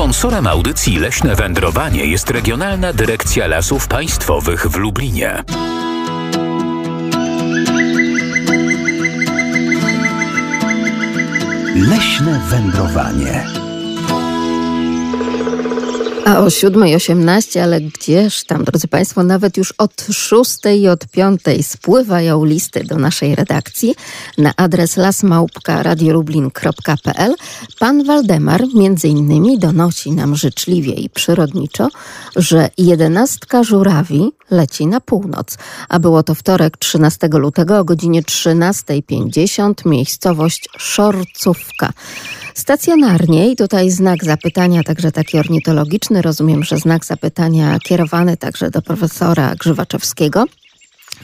Sponsorem audycji Leśne Wędrowanie jest Regionalna Dyrekcja Lasów Państwowych w Lublinie. Leśne wędrowanie. A o 7.18, ale gdzież tam, drodzy Państwo, nawet już od 6 i od 5 spływają listy do naszej redakcji na adres lasmałpka.radiolublin.pl. Pan Waldemar między innymi donosi nam życzliwie i przyrodniczo, że jedenastka żurawi leci na północ, a było to wtorek 13 lutego o godzinie 13.50, miejscowość Szorcówka. Stacjonarnie i tutaj znak zapytania, także taki ornitologiczny. Rozumiem, że znak zapytania kierowany także do profesora Grzywaczewskiego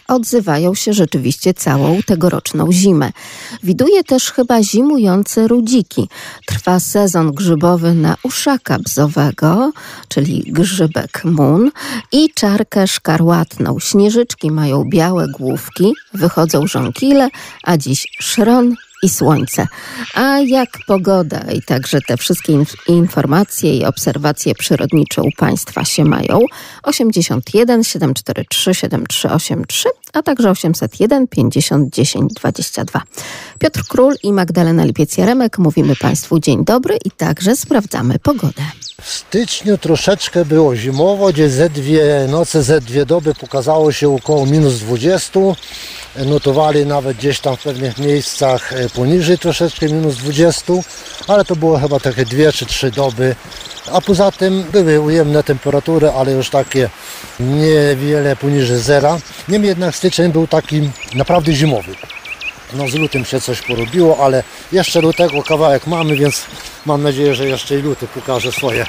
odzywają się rzeczywiście całą tegoroczną zimę. Widuje też chyba zimujące rudziki. Trwa sezon grzybowy na uszaka bzowego, czyli grzybek mun i czarkę szkarłatną. Śnieżyczki mają białe główki, wychodzą żonkile, a dziś szron i słońce. A jak pogoda i także te wszystkie inf informacje i obserwacje przyrodnicze u Państwa się mają? 81 743 7383, a także 801 50 10 22. Piotr Król i Magdalena Lipiec-Jaremek mówimy Państwu dzień dobry i także sprawdzamy pogodę. W styczniu troszeczkę było zimowo, gdzie ze dwie noce, ze dwie doby pokazało się około minus 20. Notowali nawet gdzieś tam w pewnych miejscach e, poniżej troszeczkę minus 20, ale to było chyba takie dwie czy trzy doby. A poza tym były ujemne temperatury, ale już takie niewiele poniżej zera. Niemniej jednak styczeń był taki naprawdę zimowy. No z lutym się coś porobiło, ale jeszcze lutego kawałek mamy, więc mam nadzieję, że jeszcze i luty pokaże swoje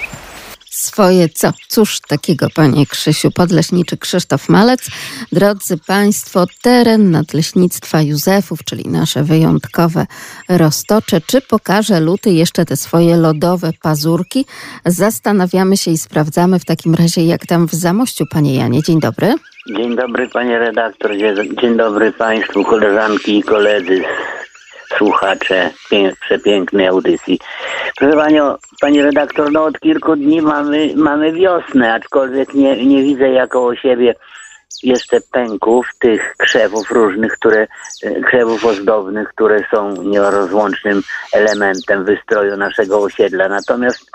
swoje co? Cóż takiego, panie Krzysiu, podleśniczy Krzysztof Malec. Drodzy państwo, teren nadleśnictwa Józefów, czyli nasze wyjątkowe roztocze. Czy pokaże luty jeszcze te swoje lodowe pazurki? Zastanawiamy się i sprawdzamy w takim razie, jak tam w Zamościu, panie Janie. Dzień dobry. Dzień dobry, panie redaktor. Dzień dobry państwu, koleżanki i koledzy słuchacze przepięknej audycji. Proszę panią, pani redaktor, no od kilku dni mamy, mamy wiosnę, aczkolwiek nie, nie widzę o siebie jeszcze pęków tych krzewów różnych, które, e, krzewów ozdobnych, które są nierozłącznym elementem wystroju naszego osiedla. Natomiast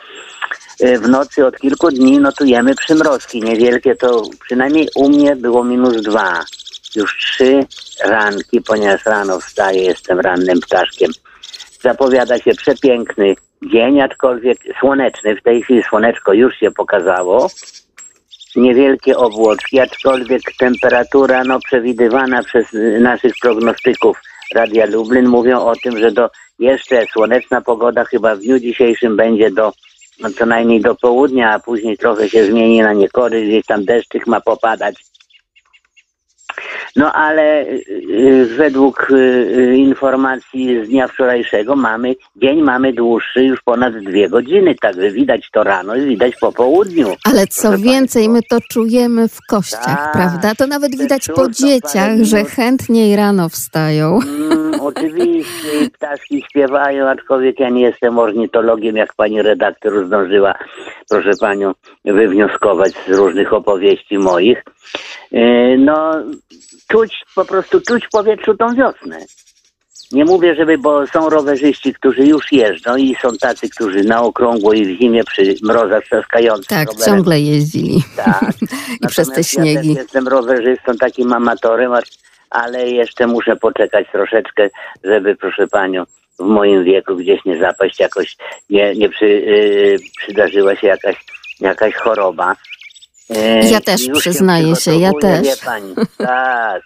e, w nocy od kilku dni notujemy przymrozki. Niewielkie to przynajmniej u mnie było minus dwa już trzy ranki, ponieważ rano wstaję, jestem rannym ptaszkiem. Zapowiada się przepiękny dzień, aczkolwiek słoneczny. W tej chwili słoneczko już się pokazało. Niewielkie obłoczki, aczkolwiek temperatura no, przewidywana przez naszych prognostyków Radia Lublin mówią o tym, że do jeszcze słoneczna pogoda chyba w dniu dzisiejszym będzie do no, co najmniej do południa, a później trochę się zmieni na niekory, gdzieś tam deszczyk ma popadać. No ale y, y, według y, informacji z dnia wczorajszego mamy, dzień mamy dłuższy już ponad dwie godziny, także widać to rano i widać po południu. Ale co więcej, my to czujemy w kościach, tak, prawda? To nawet widać po dzieciach, że chętniej rano wstają. Mm, oczywiście ptaszki śpiewają, aczkolwiek ja nie jestem ornitologiem, jak pani redaktor zdążyła, proszę panią, wywnioskować z różnych opowieści moich. No, czuć, po prostu czuć w powietrzu tą wiosnę. Nie mówię, żeby, bo są rowerzyści, którzy już jeżdżą i są tacy, którzy na okrągło i w zimie przy mrozach trzaskających. Tak, rowerem. ciągle jeździli. Tak. I przez te śniegi. Ja jestem rowerzystą, takim amatorem, ale jeszcze muszę poczekać troszeczkę, żeby, proszę panią, w moim wieku gdzieś nie zapaść, jakoś nie, nie przy, yy, przydarzyła się jakaś, jakaś choroba. Ja też przyznaję się, ja też. Pani. Tak.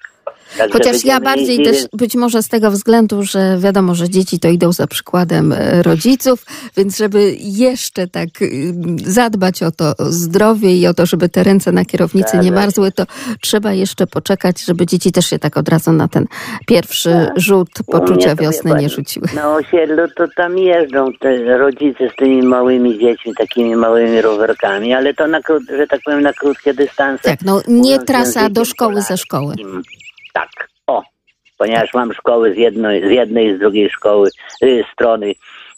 Chociaż ja bardziej też być może z tego względu, że wiadomo, że dzieci to idą za przykładem e, rodziców, więc żeby jeszcze tak y, zadbać o to zdrowie i o to, żeby te ręce na kierownicy tak, nie marzły, to trzeba jeszcze poczekać, żeby dzieci też się tak od razu na ten pierwszy tak. rzut poczucia wiosny nie rzuciły. Na osiedlu to tam jeżdżą te rodzice z tymi małymi dziećmi, takimi małymi rowerkami, ale to na, że tak powiem na krótkie dystanse. Tak, no nie trasa do szkoły ze szkoły. Tak, o, ponieważ mam szkoły z jednej, z jednej i z drugiej szkoły, y, strony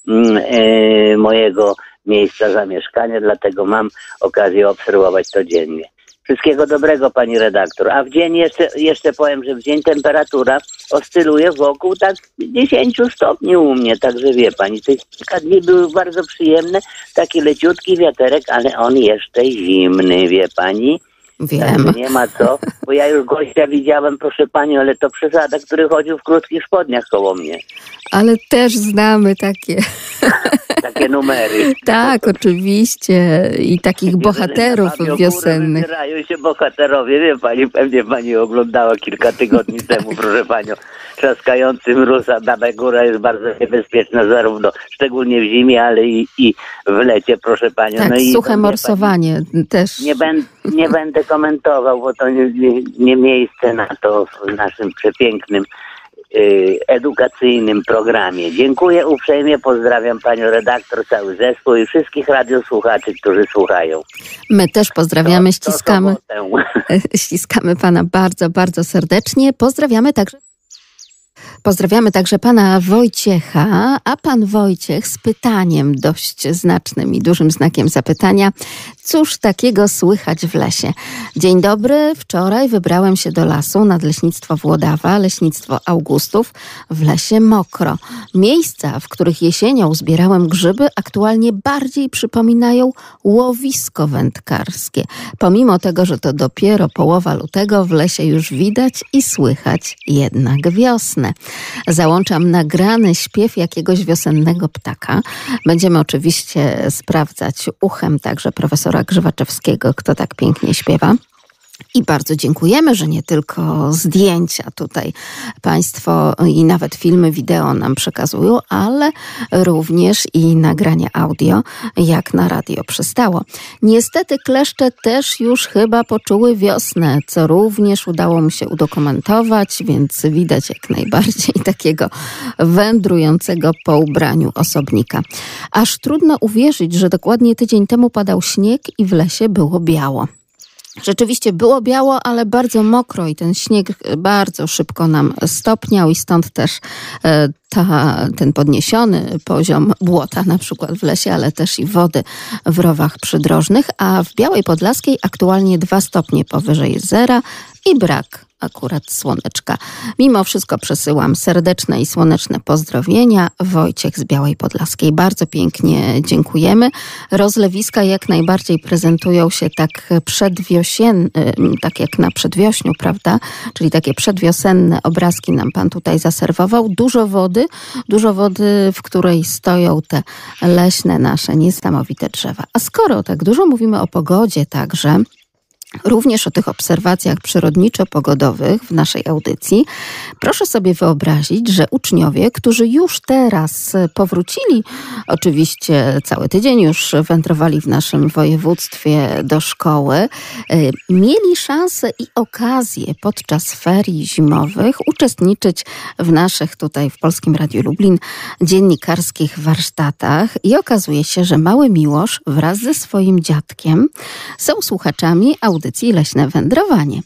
y, mojego miejsca zamieszkania, dlatego mam okazję obserwować to dziennie. Wszystkiego dobrego pani redaktor. A w dzień jeszcze, jeszcze powiem, że w dzień temperatura oscyluje wokół tak 10 stopni u mnie, także wie pani, te kilka dni były bardzo przyjemne, taki leciutki wiaterek, ale on jeszcze zimny, wie pani. Wiem. Także nie ma co, bo ja już gościa widziałem, proszę pani, ale to przesada, który chodził w krótkich spodniach koło mnie. Ale też znamy takie. Takie numery. Tak, oczywiście. I takich bohaterów wiosennych. Wybierają się bohaterowie, wie pani, pewnie pani oglądała kilka tygodni temu, proszę panią, trzaskający mróz, a Baba Góra jest bardzo niebezpieczna zarówno, szczególnie w zimie, ale i, i w lecie, proszę panią. Tak, no suche wie pani, morsowanie też. Nie, ben, nie będę komentował, bo to nie, nie, nie miejsce na to w naszym przepięknym y, edukacyjnym programie. Dziękuję uprzejmie, pozdrawiam panią redaktor, cały zespół i wszystkich radiosłuchaczy, którzy słuchają. My też pozdrawiamy, To- to ściskamy. Ściskamy pana bardzo, bardzo serdecznie. Pozdrawiamy także. Pozdrawiamy także pana Wojciecha, a pan Wojciech z pytaniem dość znacznym i dużym znakiem zapytania. Cóż takiego słychać w lesie? Dzień dobry. Wczoraj wybrałem się do lasu nadleśnictwo Włodawa, leśnictwo Augustów. W lesie mokro. Miejsca, w których jesienią zbierałem grzyby, aktualnie bardziej przypominają łowisko wędkarskie. Pomimo tego, że to dopiero połowa lutego, w lesie już widać i słychać jednak wiosnę. Załączam nagrany śpiew jakiegoś wiosennego ptaka. Będziemy oczywiście sprawdzać uchem także profesora Grzywaczewskiego, kto tak pięknie śpiewa. I bardzo dziękujemy, że nie tylko zdjęcia tutaj Państwo i nawet filmy wideo nam przekazują, ale również i nagrania audio, jak na radio przystało. Niestety kleszcze też już chyba poczuły wiosnę, co również udało mi się udokumentować, więc widać jak najbardziej takiego wędrującego po ubraniu osobnika. Aż trudno uwierzyć, że dokładnie tydzień temu padał śnieg i w lesie było biało. Rzeczywiście było biało, ale bardzo mokro i ten śnieg bardzo szybko nam stopniał i stąd też e, ta, ten podniesiony poziom błota na przykład w lesie, ale też i wody w rowach przydrożnych, a w Białej Podlaskiej aktualnie dwa stopnie powyżej zera i brak akurat słoneczka. Mimo wszystko przesyłam serdeczne i słoneczne pozdrowienia. Wojciech z Białej Podlaskiej. Bardzo pięknie dziękujemy. Rozlewiska jak najbardziej prezentują się tak przedwiosien, tak jak na przedwiośniu, prawda? Czyli takie przedwiosenne obrazki nam pan tutaj zaserwował. Dużo wody, dużo wody, w której stoją te leśne nasze niesamowite drzewa. A skoro tak dużo mówimy o pogodzie także, Również o tych obserwacjach przyrodniczo-pogodowych w naszej audycji. Proszę sobie wyobrazić, że uczniowie, którzy już teraz powrócili, oczywiście cały tydzień już wędrowali w naszym województwie do szkoły, mieli szansę i okazję podczas ferii zimowych uczestniczyć w naszych tutaj w Polskim Radiu Lublin dziennikarskich warsztatach i okazuje się, że mały Miłosz wraz ze swoim dziadkiem są słuchaczami audycji Leśne Wędrowanie.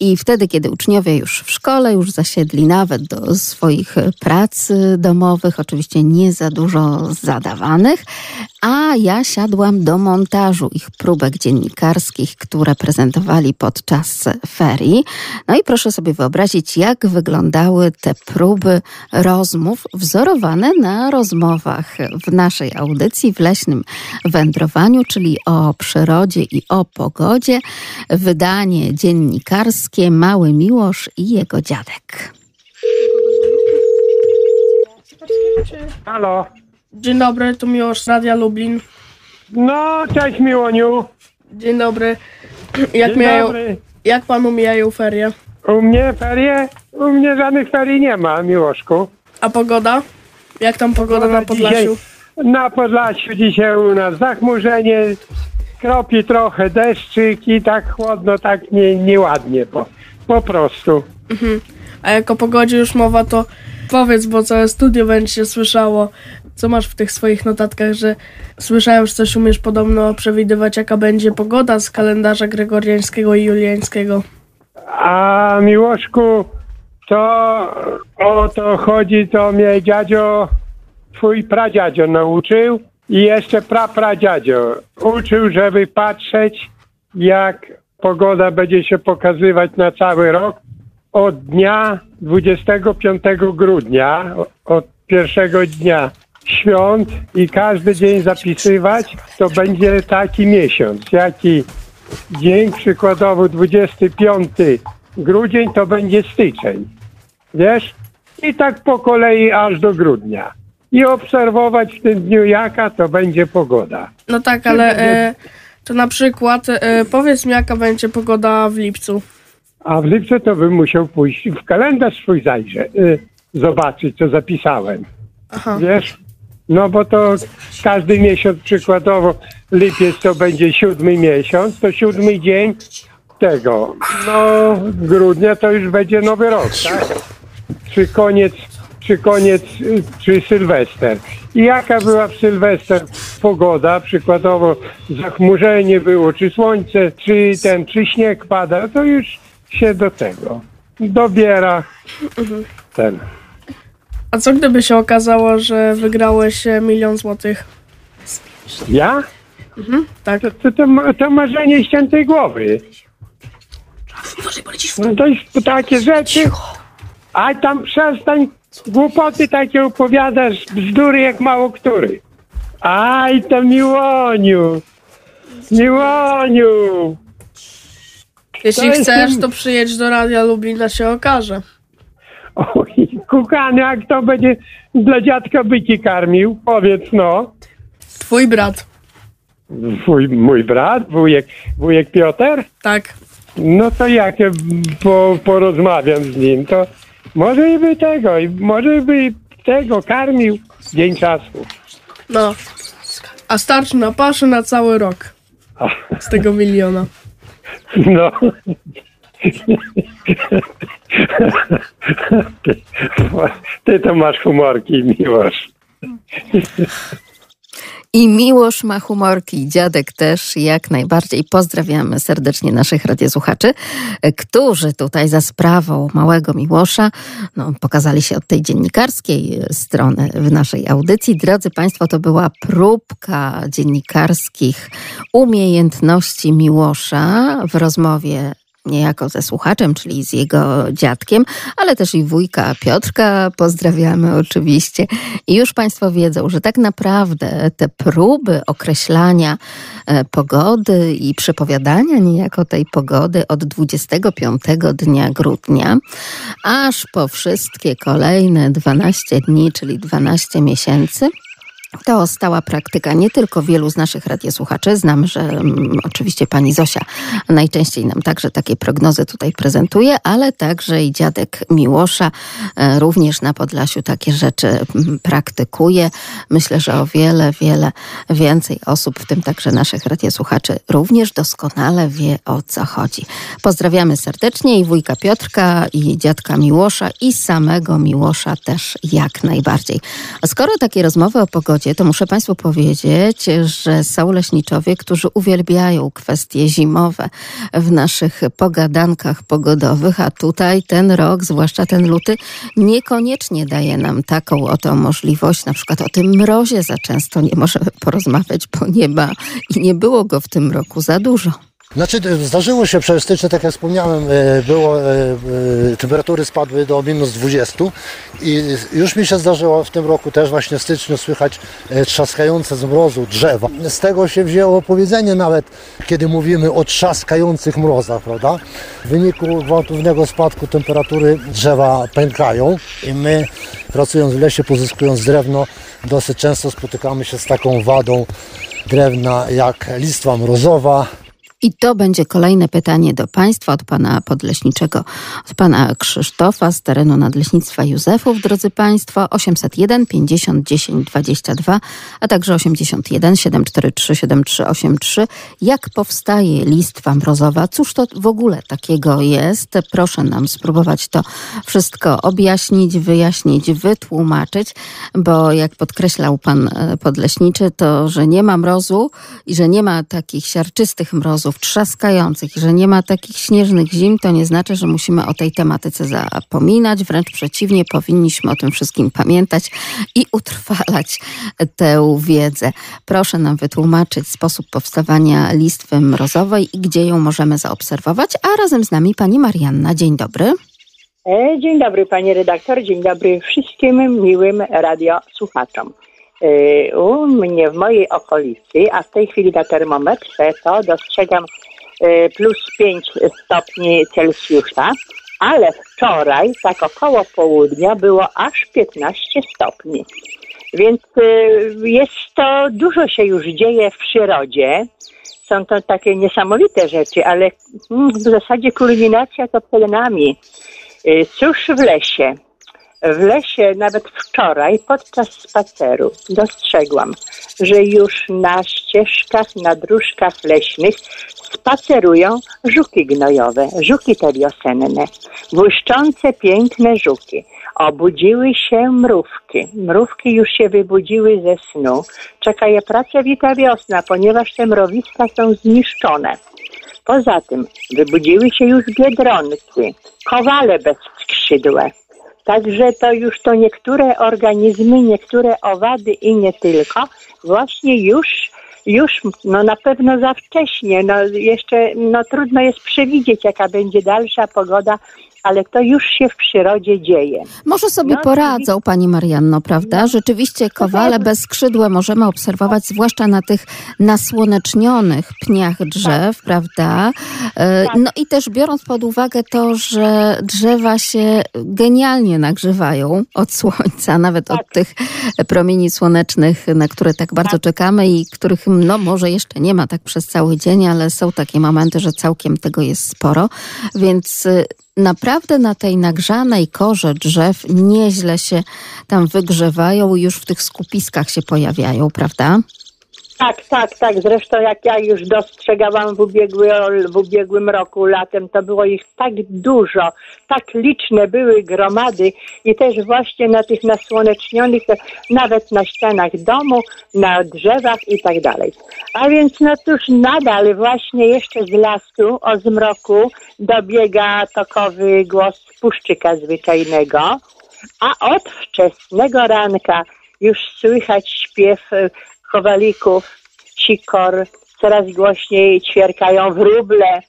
I wtedy, kiedy uczniowie już w szkole, już zasiedli nawet do swoich prac domowych, oczywiście nie za dużo zadawanych, a ja siadłam do montażu ich próbek dziennikarskich, które prezentowali podczas ferii. No i proszę sobie wyobrazić, jak wyglądały te próby rozmów wzorowane na rozmowach w naszej audycji w leśnym wędrowaniu, czyli o przyrodzie i o pogodzie. Wydanie dziennikarskie Mały Miłosz i jego dziadek. Halo. Dzień dobry, tu Miłosz Radia Lublin. No, cześć Miłoniu. Dzień dobry. Jak, Dzień mijają, dobry. jak panu mijają ferie? U mnie ferie? U mnie żadnych ferii nie ma, Miłoszku. A pogoda? Jak tam pogoda na Podlasiu? Dzisiaj, na Podlasiu dzisiaj u nas zachmurzenie, kropi trochę deszczyk i tak chłodno, tak nie, nieładnie po, po prostu. A jak o pogodzie już mowa, to powiedz, bo całe studio będzie się słyszało. Co masz w tych swoich notatkach, że słyszałem, że coś umiesz podobno przewidywać, jaka będzie pogoda z kalendarza gregoriańskiego i juliańskiego. A Miłoszku, to o to chodzi, to mnie dziadzio, twój pradziadzio nauczył. I jeszcze prapradziadzio uczył, żeby patrzeć, jak pogoda będzie się pokazywać na cały rok od dnia 25 grudnia, od pierwszego dnia świąt i każdy dzień zapisywać, to będzie taki miesiąc. Jaki dzień, przykładowo 25 grudzień, to będzie styczeń. Wiesz? I tak po kolei aż do grudnia. I obserwować w tym dniu, jaka to będzie pogoda. No tak, ale e, to na przykład e, powiedz mi, jaka będzie pogoda w lipcu. A w lipcu to bym musiał pójść w kalendarz swój zajrzę, y, zobaczyć, co zapisałem. Aha. Wiesz? No bo to każdy miesiąc przykładowo lipiec to będzie siódmy miesiąc, to siódmy dzień tego. No grudnia to już będzie nowy rok, tak? Czy koniec, czy koniec, czy Sylwester. I jaka była w Sylwester pogoda, przykładowo zachmurzenie było, czy słońce, czy ten, czy śnieg pada, to już się do tego dobiera ten. A co gdyby się okazało, że wygrałeś e, milion złotych? Ja? Tak. To, to, to, to marzenie ściętej głowy. No to jest takie rzeczy. A tam przestań głupoty takie opowiadasz, bzdury jak mało który. Aj, to Miłoniu. Miłoniu. Jeśli jest chcesz, to przyjedź do Radia Lublina, się okaże. Oj, kukany, jak to będzie dla dziadka byki karmił? Powiedz no. Twój brat. Mój, mój brat, wujek, wujek Piotr? Tak. No to jak ja po, porozmawiam z nim, to może i by tego, i może by tego karmił dzień czasu. No. A starczy na paszę na cały rok. Z tego miliona. No. Ty, ty to masz humorki, miłość. I Miłosz ma humorki, dziadek też jak najbardziej. Pozdrawiamy serdecznie naszych radiosłuchaczy, którzy tutaj za sprawą małego Miłosza no, pokazali się od tej dziennikarskiej strony w naszej audycji. Drodzy Państwo, to była próbka dziennikarskich umiejętności Miłosza w rozmowie niejako ze słuchaczem, czyli z jego dziadkiem, ale też i wujka Piotrka pozdrawiamy oczywiście. I już Państwo wiedzą, że tak naprawdę te próby określania e, pogody i przepowiadania niejako tej pogody od 25 dnia grudnia, aż po wszystkie kolejne 12 dni, czyli 12 miesięcy, to stała praktyka nie tylko wielu z naszych radiosłuchaczy. Znam, że mm, oczywiście pani Zosia najczęściej nam także takie prognozy tutaj prezentuje, ale także i dziadek Miłosza e, również na Podlasiu takie rzeczy mm, praktykuje. Myślę, że o wiele, wiele więcej osób, w tym także naszych radiosłuchaczy, również doskonale wie o co chodzi. Pozdrawiamy serdecznie i wujka Piotrka, i dziadka Miłosza, i samego Miłosza też jak najbardziej. A skoro takie rozmowy o pogodzie, to muszę Państwu powiedzieć, że są leśniczowie, którzy uwielbiają kwestie zimowe w naszych pogadankach pogodowych, a tutaj ten rok, zwłaszcza ten luty, niekoniecznie daje nam taką oto możliwość. Na przykład o tym mrozie za często nie możemy porozmawiać, bo nie ma i nie było go w tym roku za dużo. Znaczy, e, zdarzyło się przez styczeń, tak jak wspomniałem, e, było, e, temperatury spadły do minus 20 i już mi się zdarzyło w tym roku też właśnie w styczniu słychać trzaskające z mrozu drzewa. Z tego się wzięło powiedzenie nawet, kiedy mówimy o trzaskających mrozach, prawda? W wyniku gwałtownego spadku temperatury drzewa pękają i my pracując w lesie, pozyskując drewno, dosyć często spotykamy się z taką wadą drewna jak listwa mrozowa, I to będzie kolejne pytanie do Państwa od Pana Podleśniczego, od Pana Krzysztofa z terenu Nadleśnictwa Józefów. Drodzy Państwo, 801 50 10 22, a także 81 743 7383. Jak powstaje listwa mrozowa? Cóż to w ogóle takiego jest? Proszę nam spróbować to wszystko objaśnić, wyjaśnić, wytłumaczyć, bo jak podkreślał Pan e, Podleśniczy, to, że nie ma mrozu i że nie ma takich siarczystych mrozów, morozów trzaskających i że nie ma takich śnieżnych zim, to nie znaczy, że musimy o tej tematyce zapominać. Wręcz przeciwnie, powinniśmy o tym wszystkim pamiętać i utrwalać tę wiedzę. Proszę nam wytłumaczyć sposób powstawania listwy mrozowej i gdzie ją możemy zaobserwować. A razem z nami pani Marianna. Dzień dobry. E, Dzień dobry panie redaktor, dzień dobry wszystkim miłym radiosłuchaczom. E, U mnie w mojej okolicy, a w tej chwili na termometrze to dostrzegam e, plus 5 stopni Celsjusza, ale wczoraj, tak około południa, było aż 15 stopni. Więc e, jest to, dużo się już dzieje w przyrodzie. Są to takie niesamowite rzeczy, ale mm, w zasadzie kulminacja to przed nami. Cóż w lesie? W lesie nawet wczoraj podczas spaceru dostrzegłam, że już na ścieżkach, na dróżkach leśnych spacerują żuki gnojowe, żuki te wiosenne, błyszczące, piękne żuki. Obudziły się mrówki. Mrówki już się wybudziły ze snu. Czeka je pracowita wiosna, ponieważ te mrowiska są zniszczone. Poza tym wybudziły się już biedronki, kowale bezskrzydłe. Także to już to niektóre organizmy, niektóre owady i nie tylko, właśnie już, już no na pewno za wcześnie, no jeszcze no trudno jest przewidzieć jaka będzie dalsza pogoda, ale to już się w przyrodzie dzieje. Może sobie No, poradzą, pani Marianno, prawda? Rzeczywiście kowale bezskrzydłe możemy obserwować, zwłaszcza na tych nasłonecznionych pniach drzew, prawda? E, No i też biorąc pod uwagę to, że drzewa się genialnie nagrzewają od słońca, nawet od tych promieni słonecznych, na które tak bardzo czekamy i których no może jeszcze nie ma tak przez cały dzień, ale są takie momenty, że całkiem tego jest sporo, więc y, naprawdę na tej nagrzanej korze drzew nieźle się tam wygrzewają już w tych skupiskach się pojawiają, prawda? Tak, tak, tak. Zresztą jak ja już dostrzegałam w, ubiegły, w ubiegłym roku latem, to było ich tak dużo, tak liczne były gromady i też właśnie na tych nasłonecznionych, nawet na ścianach domu, na drzewach i tak dalej. A więc no cóż, nadal właśnie jeszcze z lasu o zmroku dobiega tokowy głos puszczyka zwyczajnego, a od wczesnego ranka już słychać śpiew kowalików, sikor, coraz głośniej ćwierkają wróble.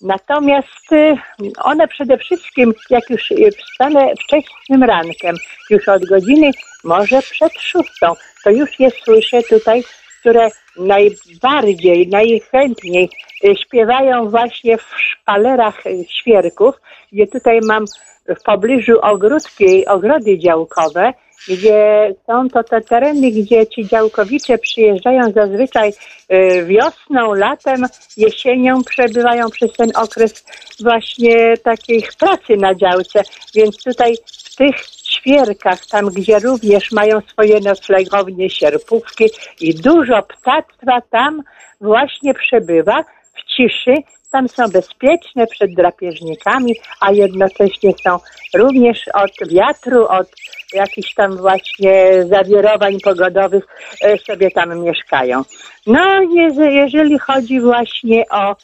Natomiast y, one przede wszystkim, jak już y, wstanę wczesnym rankiem, już od godziny może przed szóstą, to już je słyszę tutaj, które najbardziej, najchętniej y, śpiewają właśnie w szpalerach świerków, gdzie tutaj mam w pobliżu ogródki, ogrody działkowe, gdzie są to te tereny, gdzie ci działkowicze przyjeżdżają zazwyczaj y, wiosną, latem, jesienią, przebywają przez ten okres właśnie takich pracy na działce. Więc tutaj w tych świerkach, tam gdzie również mają swoje noclegownie, sierpówki i dużo ptactwa tam właśnie przebywa w ciszy. Tam są bezpieczne przed drapieżnikami, a jednocześnie są również od wiatru, od jakichś tam właśnie zawirowań pogodowych e, sobie tam mieszkają. No, je- jeżeli chodzi właśnie o,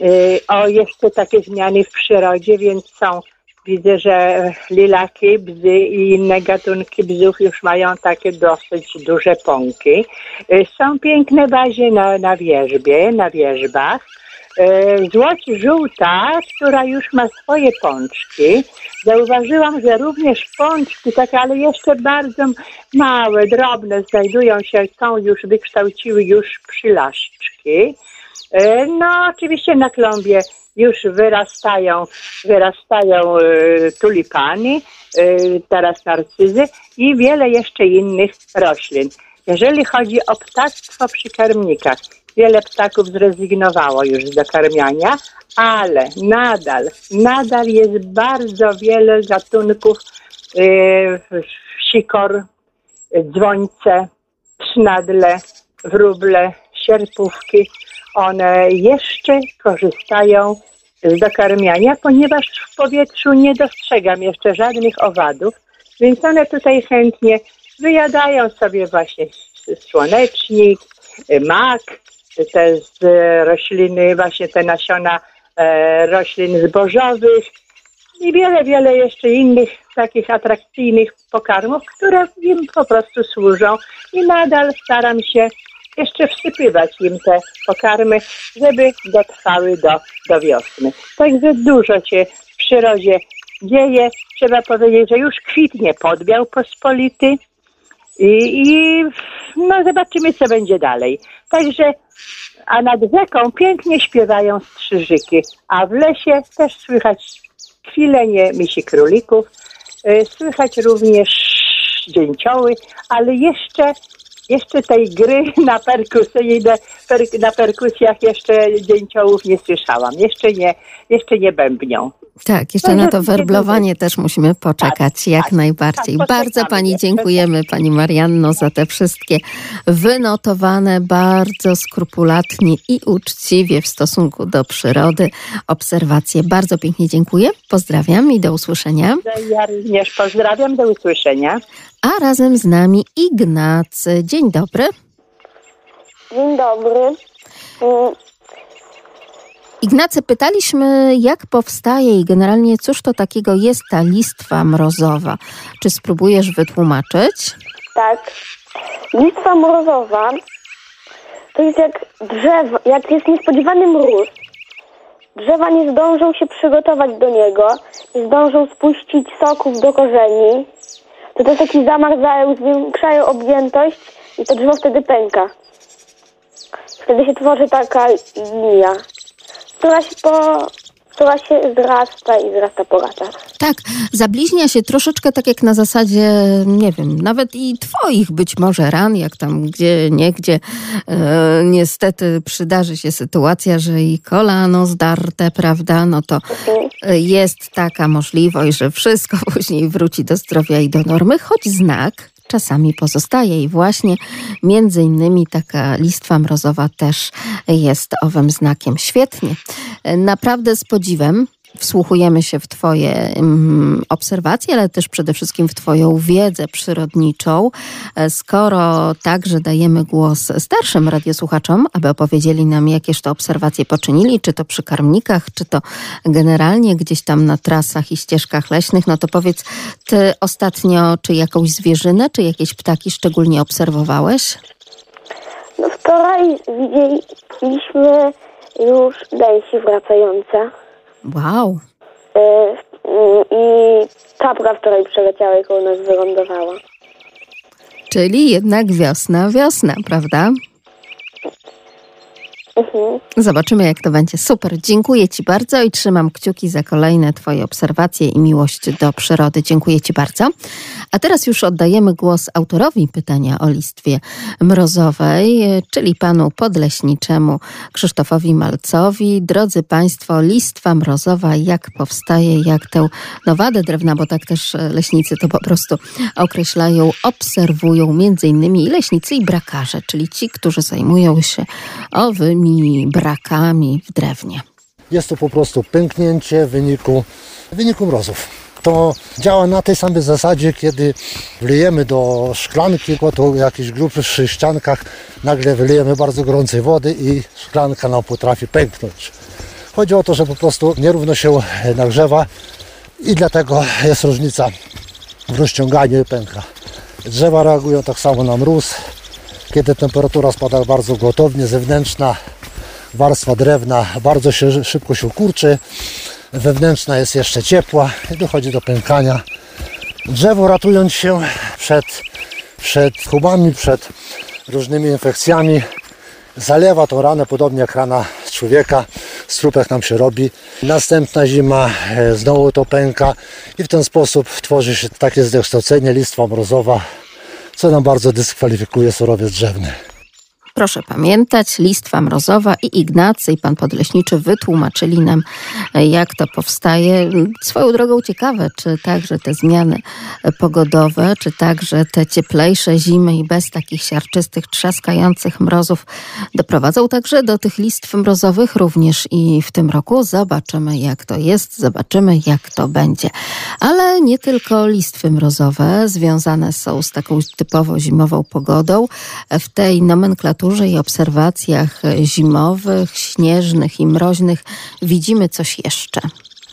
y, o jeszcze takie zmiany w przyrodzie, więc są Widzę, że lilaki, bzy i inne gatunki bzów już mają takie dosyć duże pąki. Y, Są piękne bazie na, na wierzbie, na wierzbach. Y, Złoć żółta, która już ma swoje pączki. Zauważyłam, że również pączki, takie, ale jeszcze bardzo małe, drobne, znajdują się, są już, wykształciły już przylaszczki. E, No, oczywiście na klombie już wyrastają, wyrastają e, tulipany, e, teraz narcyzy i wiele jeszcze innych roślin. Jeżeli chodzi o ptactwo przy karmnikach, wiele ptaków zrezygnowało już z dokarmiania, ale nadal, nadal jest bardzo wiele gatunków e, sikor, dzwońce, sznadle, wróble, sierpówki, one jeszcze korzystają z dokarmiania, ponieważ w powietrzu nie dostrzegam jeszcze żadnych owadów, więc one tutaj chętnie wyjadają sobie właśnie słonecznik, y, mak, te z rośliny, właśnie te nasiona e, roślin zbożowych i wiele, wiele jeszcze innych takich atrakcyjnych pokarmów, które im po prostu służą i nadal staram się jeszcze wsypywać im te pokarmy, żeby dotrwały do, do wiosny. Także dużo się w przyrodzie dzieje. Trzeba powiedzieć, że już kwitnie podbiał pospolity i, i no zobaczymy, co będzie dalej. Także, a nad rzeką pięknie śpiewają strzyżyki, a w lesie też słychać kwilenie misi królików, y, słychać również dzięcioły, ale jeszcze jeszcze tej gry na perkusyjne, per, na perkusjach jeszcze dzięciołów nie słyszałam. Jeszcze nie, jeszcze nie bębnią. Tak, jeszcze na to werblowanie też musimy poczekać, tak, jak tak, najbardziej. tak, bardzo Pani dziękujemy, Pani Marianno, za te wszystkie wynotowane bardzo skrupulatnie i uczciwie w stosunku do przyrody obserwacje. Bardzo pięknie dziękuję, pozdrawiam i do usłyszenia. Ja również pozdrawiam, do usłyszenia. A razem z nami Ignacy. Dzień dobry. Dzień dobry. Ignacy, pytaliśmy, jak powstaje i generalnie cóż to takiego jest ta listwa mrozowa. Czy spróbujesz wytłumaczyć? Tak. Listwa mrozowa to jest jak drzewo, jak jest niespodziewany mróz. Drzewa nie zdążą się przygotować do niego, nie zdążą spuścić soków do korzeni. To te soki zamarzają, zwiększają objętość i to drzewo wtedy pęka. Wtedy się tworzy taka linia, która się, po, która się zrasta i zrasta po latach. Tak, zabliźnia się troszeczkę tak jak na zasadzie, nie wiem, nawet i twoich być może ran, jak tam gdzie, niegdzie. E, niestety przydarzy się sytuacja, że i kolano zdarte, prawda, no to e, jest taka możliwość, że wszystko później wróci do zdrowia i do normy, choć znak czasami pozostaje i właśnie między innymi taka listwa mrozowa też jest owym znakiem. Świetnie. E, Naprawdę z podziwem wsłuchujemy się w Twoje mm, obserwacje, ale też przede wszystkim w Twoją wiedzę przyrodniczą. E, Skoro także dajemy głos starszym radiosłuchaczom, aby opowiedzieli nam, jakież to obserwacje poczynili, czy to przy karmnikach, czy to generalnie gdzieś tam na trasach i ścieżkach leśnych, no to powiedz, Ty ostatnio czy jakąś zwierzynę, czy jakieś ptaki szczególnie obserwowałeś? No wczoraj widzieliśmy już gęsi wracające. Wow. Y, I czapka wczoraj przeleciała i koło nas wylądowała. Czyli jednak wiosna, wiosna, prawda? Mhm. Zobaczymy, jak to będzie. Super. Dziękuję Ci bardzo i trzymam kciuki za kolejne Twoje obserwacje i miłość do przyrody. Dziękuję Ci bardzo. A teraz już oddajemy głos autorowi pytania o listwie mrozowej, czyli panu podleśniczemu Krzysztofowi Malcowi. Drodzy Państwo, listwa mrozowa, jak powstaje, jak tę nowadę drewna, bo tak też leśnicy to po prostu określają, obserwują między innymi i leśnicy i brakarze, czyli ci, którzy zajmują się owymi brakami w drewnie. Jest to po prostu pęknięcie w wyniku, w wyniku mrozów. To działa na tej samej zasadzie, kiedy wlejemy do szklanki, to jakichś grubszych ściankach, nagle wylejemy bardzo gorącej wody i szklanka nam potrafi pęknąć. Chodzi o to, że po prostu nierówno się nagrzewa i dlatego jest różnica w rozciąganiu i pęka. Drzewa reagują tak samo na mróz, kiedy temperatura spada bardzo gwałtownie, zewnętrzna warstwa drewna bardzo się, szybko się kurczy, wewnętrzna jest jeszcze ciepła i dochodzi do pękania. Drzewo ratując się przed, przed chubami, przed różnymi infekcjami, zalewa tą ranę podobnie jak rana człowieka, strupek nam się robi. Następna zima, e, znowu to pęka i w ten sposób tworzy się takie zdekształcenie, listwa mrozowa, co nam bardzo dyskwalifikuje surowiec drzewny. Proszę pamiętać, listwa mrozowa i Ignacy i pan Podleśniczy wytłumaczyli nam, jak to powstaje. Swoją drogą ciekawe, czy także te zmiany pogodowe, czy także te cieplejsze zimy i bez takich siarczystych, trzaskających mrozów doprowadzą także do tych listw mrozowych również i w tym roku. Zobaczymy, jak to jest, zobaczymy, jak to będzie. Ale nie tylko listwy mrozowe związane są z taką typowo zimową pogodą. W tej nomenklaturze temperaturze i obserwacjach zimowych, śnieżnych i mroźnych widzimy coś jeszcze?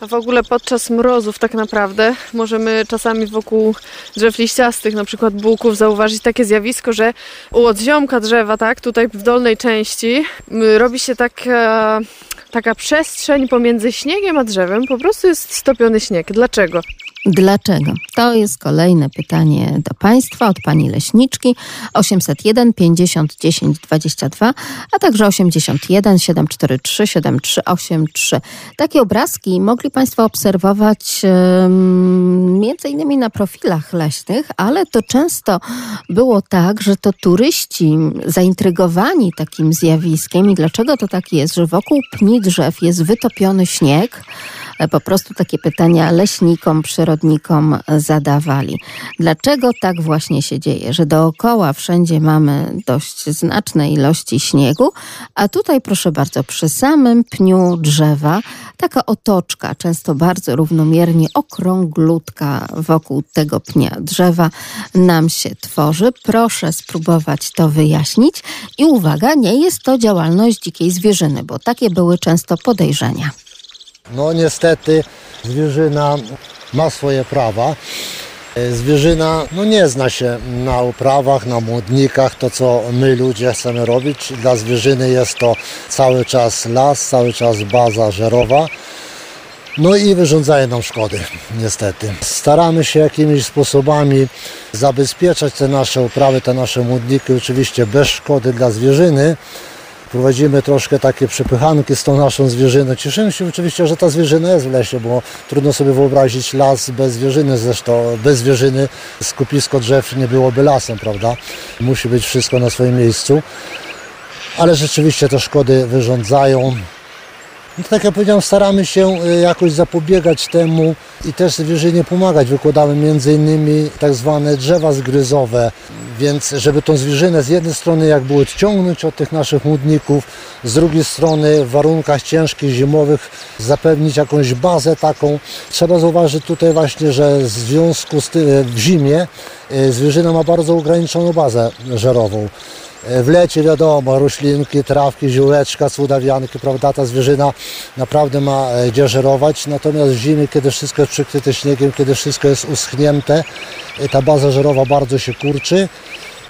A w ogóle podczas mrozów tak naprawdę możemy czasami wokół drzew liściastych, na przykład buków, zauważyć takie zjawisko, że u odziomka drzewa, tak, tutaj w dolnej części, robi się taka, taka przestrzeń pomiędzy śniegiem a drzewem. Po prostu jest stopiony śnieg. Dlaczego? Dlaczego? To jest kolejne pytanie do Państwa od Pani Leśniczki 801 50 10 22, a także 81 743 7383. Takie obrazki mogli Państwo obserwować um, między innymi na profilach leśnych, ale to często było tak, że to turyści zaintrygowani takim zjawiskiem i dlaczego to tak jest, że wokół pni drzew jest wytopiony śnieg, po prostu takie pytania leśnikom, przyrodnikom zadawali. Dlaczego tak właśnie się dzieje, że dookoła wszędzie mamy dość znaczne ilości śniegu, a tutaj proszę bardzo, przy samym pniu drzewa taka otoczka, często bardzo równomiernie okrąglutka wokół tego pnia drzewa nam się tworzy. Proszę spróbować to wyjaśnić i uwaga, nie jest to działalność dzikiej zwierzyny, bo takie były często podejrzenia. No niestety zwierzyna ma swoje prawa. Zwierzyna no nie zna się na uprawach, na młodnikach, to co my ludzie chcemy robić. Dla zwierzyny jest to cały czas las, cały czas baza żerowa. No i wyrządzają nam szkody, niestety. Staramy się jakimiś sposobami zabezpieczać te nasze uprawy, te nasze młodniki, oczywiście bez szkody dla zwierzyny prowadzimy troszkę takie przepychanki z tą naszą zwierzyną. Cieszymy się oczywiście, że ta zwierzyna jest w lesie, bo trudno sobie wyobrazić las bez zwierzyny, zresztą bez zwierzyny skupisko drzew nie byłoby lasem, prawda? Musi być wszystko na swoim miejscu. Ale rzeczywiście te szkody wyrządzają. No, tak jak powiedziałem, staramy się y, jakoś zapobiegać temu i też zwierzynie pomagać. Wykładamy innymi tak zwane drzewa zgryzowe, więc żeby tą zwierzynę z jednej strony jakby odciągnąć od tych naszych młodników, z drugiej strony w warunkach ciężkich, zimowych zapewnić jakąś bazę taką. Trzeba zauważyć tutaj właśnie, że w związku z tym w zimie y, zwierzyna ma bardzo ograniczoną bazę żerową. W lecie wiadomo, roślinki, trawki, ziółeczka, cudawianki, prawda, ta zwierzyna naprawdę ma e, gdzie żerować, natomiast w zimie, kiedy wszystko jest przykryte śniegiem, kiedy wszystko jest uschnięte, e, ta baza żerowa bardzo się kurczy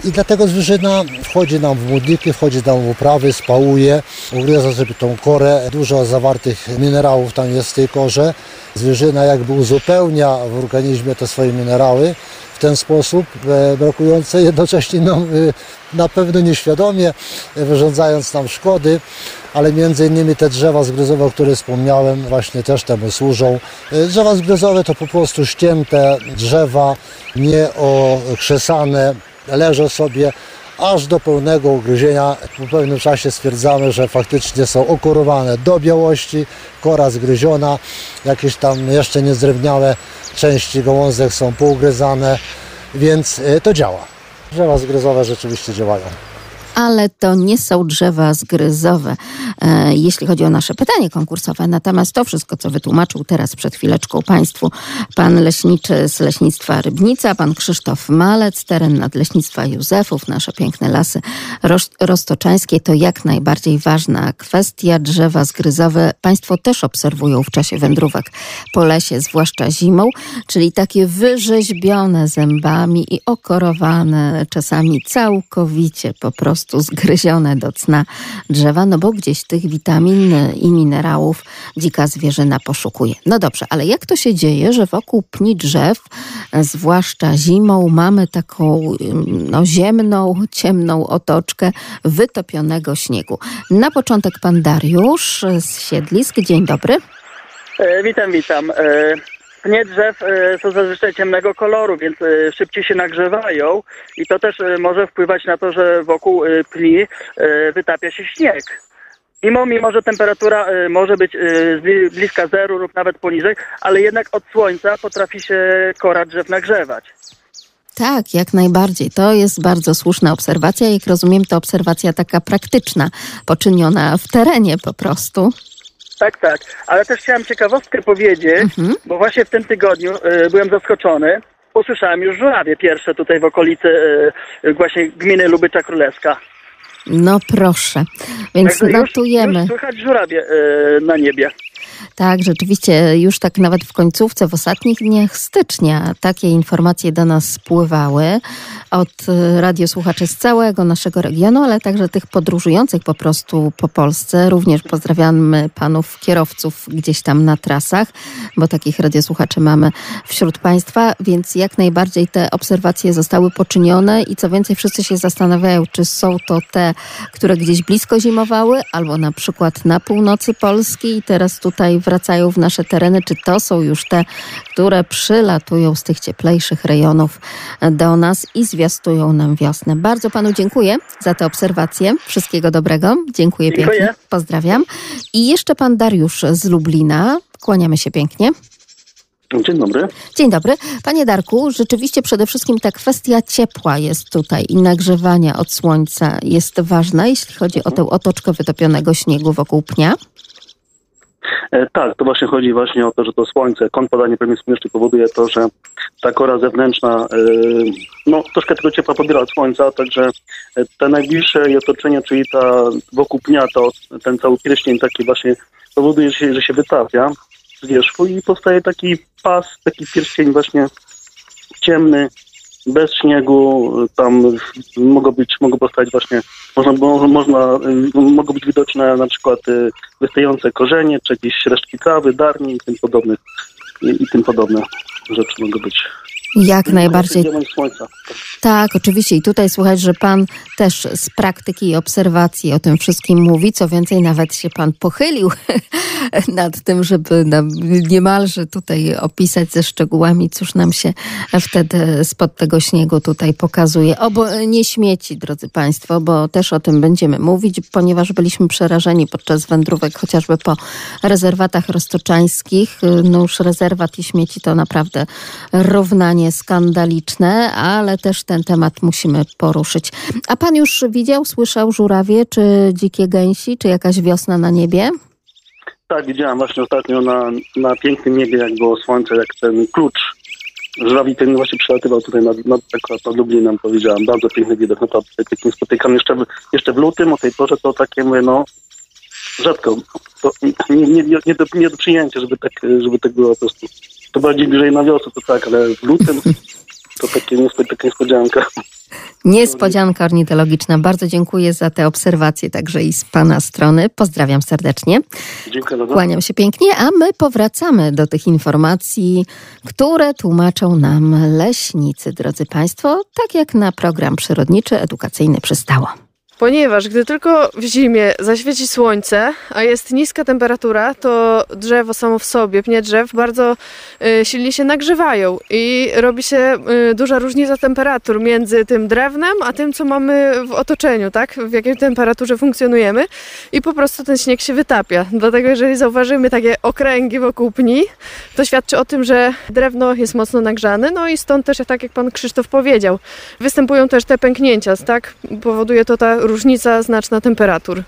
i dlatego zwierzyna wchodzi nam w młodniki, wchodzi nam w uprawy, spałuje, ugryza sobie tą korę. Dużo zawartych minerałów tam jest w tej korze. Zwierzyna jakby uzupełnia w organizmie te swoje minerały w ten sposób e, brakujące, jednocześnie no, e, na pewno nieświadomie, e, wyrządzając nam szkody, ale między innymi te drzewa zgryzowe, o których wspomniałem, właśnie też temu służą. Drzewa zgryzowe to po prostu ścięte drzewa, nieokrzesane, leżą sobie aż do pełnego ugryzienia. Po pewnym czasie stwierdzamy, że faktycznie są okorowane do białości, kora zgryziona, jakieś tam jeszcze niezrewniałe części gałązek są pougryzane, więc e, to działa. Drzewa zgryzowe rzeczywiście działają ale to nie są drzewa zgryzowe, e, jeśli chodzi o nasze pytanie konkursowe. Natomiast to wszystko, co wytłumaczył teraz przed chwileczką Państwu pan leśniczy z Leśnictwa Rybnica, pan Krzysztof Malec, teren nadleśnictwa Józefów, nasze piękne lasy roztoczańskie, to jak najbardziej ważna kwestia. Drzewa zgryzowe Państwo też obserwują w czasie wędrówek po lesie, zwłaszcza zimą, czyli takie wyrzeźbione zębami i okorowane czasami całkowicie po prostu prostu zgryzione do cna drzewa, no bo gdzieś tych witamin i minerałów dzika zwierzyna poszukuje. No dobrze, ale jak to się dzieje, że wokół pni drzew, zwłaszcza zimą, mamy taką no, ziemną, ciemną otoczkę wytopionego śniegu? Na początek pan Dariusz z Siedlisk. Dzień dobry. E, witam, witam. E, Pnie drzew e, są zazwyczaj ciemnego koloru, więc e, szybciej się nagrzewają i to też e, może wpływać na to, że wokół pni wytapia się śnieg. Mimo, mimo, że temperatura może być bliska zeru lub nawet poniżej, ale jednak od słońca potrafi się kora drzew nagrzewać. Tak, jak najbardziej. To jest bardzo słuszna obserwacja. Jak rozumiem, to obserwacja taka praktyczna, poczyniona w terenie po prostu. Tak, tak. Ale też chciałem ciekawostkę powiedzieć, mhm. bo właśnie w tym tygodniu y, byłem zaskoczony. Usłyszałem już żurawie pierwsze tutaj w okolicy y, właśnie gminy Lubycza Królewska. No proszę. Więc Także już- notujemy. Już słychać żurawie e, na niebie. Tak, rzeczywiście już tak nawet w końcówce, w ostatnich dniach stycznia takie informacje do nas spływały od e, radiosłuchaczy z całego naszego regionu, ale także tych podróżujących po prostu po Polsce. Również pozdrawiamy panów kierowców gdzieś tam na trasach, bo takich radiosłuchaczy mamy wśród państwa, więc jak najbardziej te obserwacje zostały poczynione i co więcej wszyscy się zastanawiają, czy są to te, które gdzieś blisko zimowały, albo na przykład na północy Polski i teraz tutaj wracają w nasze tereny, czy to są już te, które przylatują z tych cieplejszych rejonów do nas i zwiastują nam wiosnę. Bardzo panu dziękuję za te obserwacje. Wszystkiego dobrego. Dziękuję, Dziękuję. pięknie. Pozdrawiam. I jeszcze pan Dariusz z Lublina. Kłaniamy się pięknie. Dzień dobry. Dzień dobry. Panie Darku, rzeczywiście przede wszystkim ta kwestia ciepła jest tutaj i nagrzewania od słońca jest ważna, jeśli chodzi o tę otoczkę wytopionego śniegu wokół pnia. E, tak, to właśnie chodzi właśnie o to, że to słońce, kąt padania pewnie słoneczny powoduje to, że ta kora zewnętrzna, e, no troszkę tego ciepła pobiera od słońca, także e, te najbliższe jej otoczenie, czyli ta wokół pnia, to ten cały pierścień taki właśnie powoduje, że się, że się wytapia z wierzchu i powstaje taki pas, taki pierścień właśnie ciemny, bez śniegu, tam mogą być, mogą powstać właśnie, można, mo- można, y, mogą być widoczne na przykład y, wystające korzenie, czy jakieś resztki trawy, darni i tym podobnych, i, i tym podobne rzeczy mogą być. Jak najbardziej. Tak, oczywiście. I tutaj słuchać, że pan też z praktyki i obserwacji o tym wszystkim mówi. Co więcej, nawet się pan pochylił nad tym, żeby nam niemalże tutaj opisać ze szczegółami, cóż nam się wtedy spod tego śniegu tutaj pokazuje. Obo nie śmieci, drodzy państwo, bo też o tym będziemy mówić, ponieważ byliśmy przerażeni podczas wędrówek chociażby po rezerwatach roztoczańskich. No już rezerwat i śmieci to naprawdę równanie skandaliczne, ale też ten temat musimy poruszyć. A pan już widział, słyszał żurawie, czy dzikie gęsi, czy jakaś wiosna na niebie? Tak, widziałem właśnie ostatnio na, na pięknym niebie, jak było słońce, jak ten klucz żurawi ten właśnie przelatywał tutaj nad, nad, akurat nad Lublinem, to widziałem. Bardzo piękny widok, naprawdę taki nie spotykam jeszcze w, jeszcze w lutym, o tej porze to takie mówię, no rzadko. To nie, nie, nie, nie, do, nie do przyjęcia, żeby tak, żeby tak było po prostu. To bardziej bliżej na wiosnę, to tak, ale w lutym to takie niespo, taka niespodzianka. Niespodzianka ornitologiczna. Bardzo dziękuję za te obserwacje także i z pana strony. Pozdrawiam serdecznie. Dziękuję bardzo. Kłaniam się pięknie, a my powracamy do tych informacji, które tłumaczą nam leśnicy, drodzy państwo, tak jak na program przyrodniczy edukacyjny przystało. Ponieważ gdy tylko w zimie zaświeci słońce, a jest niska temperatura, to drzewo samo w sobie, pnie drzew, bardzo y, silnie się nagrzewają i robi się y, duża różnica temperatur między tym drewnem, a tym, co mamy w otoczeniu, tak? W jakiej temperaturze funkcjonujemy i po prostu ten śnieg się wytapia. Dlatego jeżeli zauważymy takie okręgi wokół pni, to świadczy o tym, że drewno jest mocno nagrzane, no i stąd też, tak jak pan Krzysztof powiedział, występują też te pęknięcia, tak? Powoduje to ta różnica znaczna temperatur.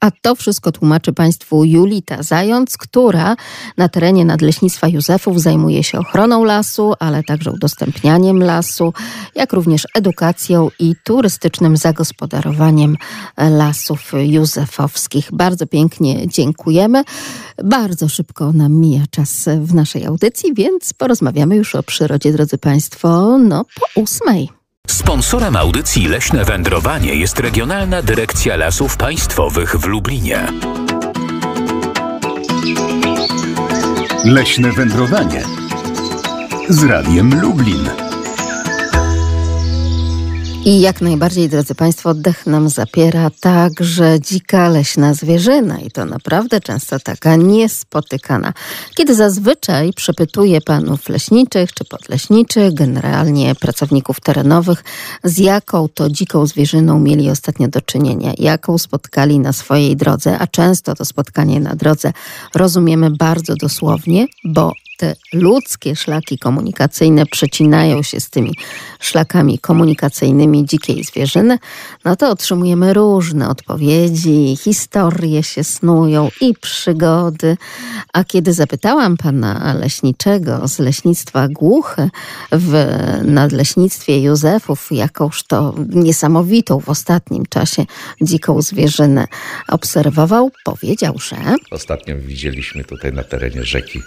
A to wszystko tłumaczy Państwu Julita Zając, która na terenie Nadleśnictwa Józefów zajmuje się ochroną lasu, ale także udostępnianiem lasu, jak również edukacją i turystycznym zagospodarowaniem lasów józefowskich. Bardzo pięknie dziękujemy. Bardzo szybko nam mija czas w naszej audycji, więc porozmawiamy już o przyrodzie, drodzy Państwo, no po ósmej. Sponsorem audycji Leśne Wędrowanie jest Regionalna Dyrekcja Lasów Państwowych w Lublinie. Leśne wędrowanie z Radiem Lublin. I jak najbardziej, drodzy Państwo, oddech nam zapiera także dzika leśna zwierzyna i to naprawdę często taka niespotykana. Kiedy zazwyczaj przepytuję panów leśniczych czy podleśniczych, generalnie pracowników terenowych, z jaką to dziką zwierzyną mieli ostatnio do czynienia, jaką spotkali na swojej drodze, a często to spotkanie na drodze rozumiemy bardzo dosłownie, bo te ludzkie szlaki komunikacyjne przecinają się z tymi szlakami komunikacyjnymi dzikiej zwierzyny, no to otrzymujemy różne odpowiedzi, historie się snują i przygody. A kiedy zapytałam pana leśniczego z leśnictwa Głuche w nadleśnictwie Józefów, jakąż to niesamowitą w ostatnim czasie dziką zwierzynę obserwował, powiedział, że... Ostatnio widzieliśmy tutaj na terenie rzeki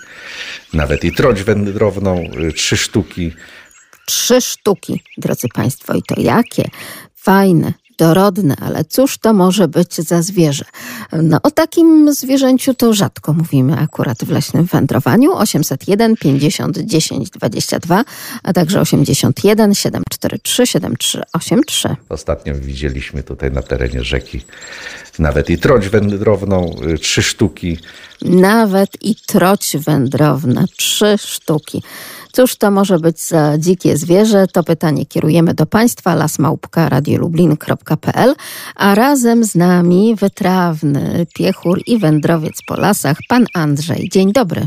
nawet i troć wędrowną, y, trzy sztuki. Trzy sztuki, drodzy Państwo, i to jakie? Fajne, dorodne, ale cóż to może być za zwierzę? No o takim zwierzęciu to rzadko mówimy akurat w leśnym wędrowaniu. 801 50 10 22, a także 81 743 7383. Ostatnio widzieliśmy tutaj na terenie rzeki nawet i troć wędrowną, y, trzy sztuki. Nawet i troć wędrowna, trzy sztuki. Cóż to może być za dzikie zwierzę? To pytanie kierujemy do Państwa, lasmałpka.radiolublin.pl, a razem z nami wytrawny piechur i wędrowiec po lasach, pan Andrzej. Dzień dobry.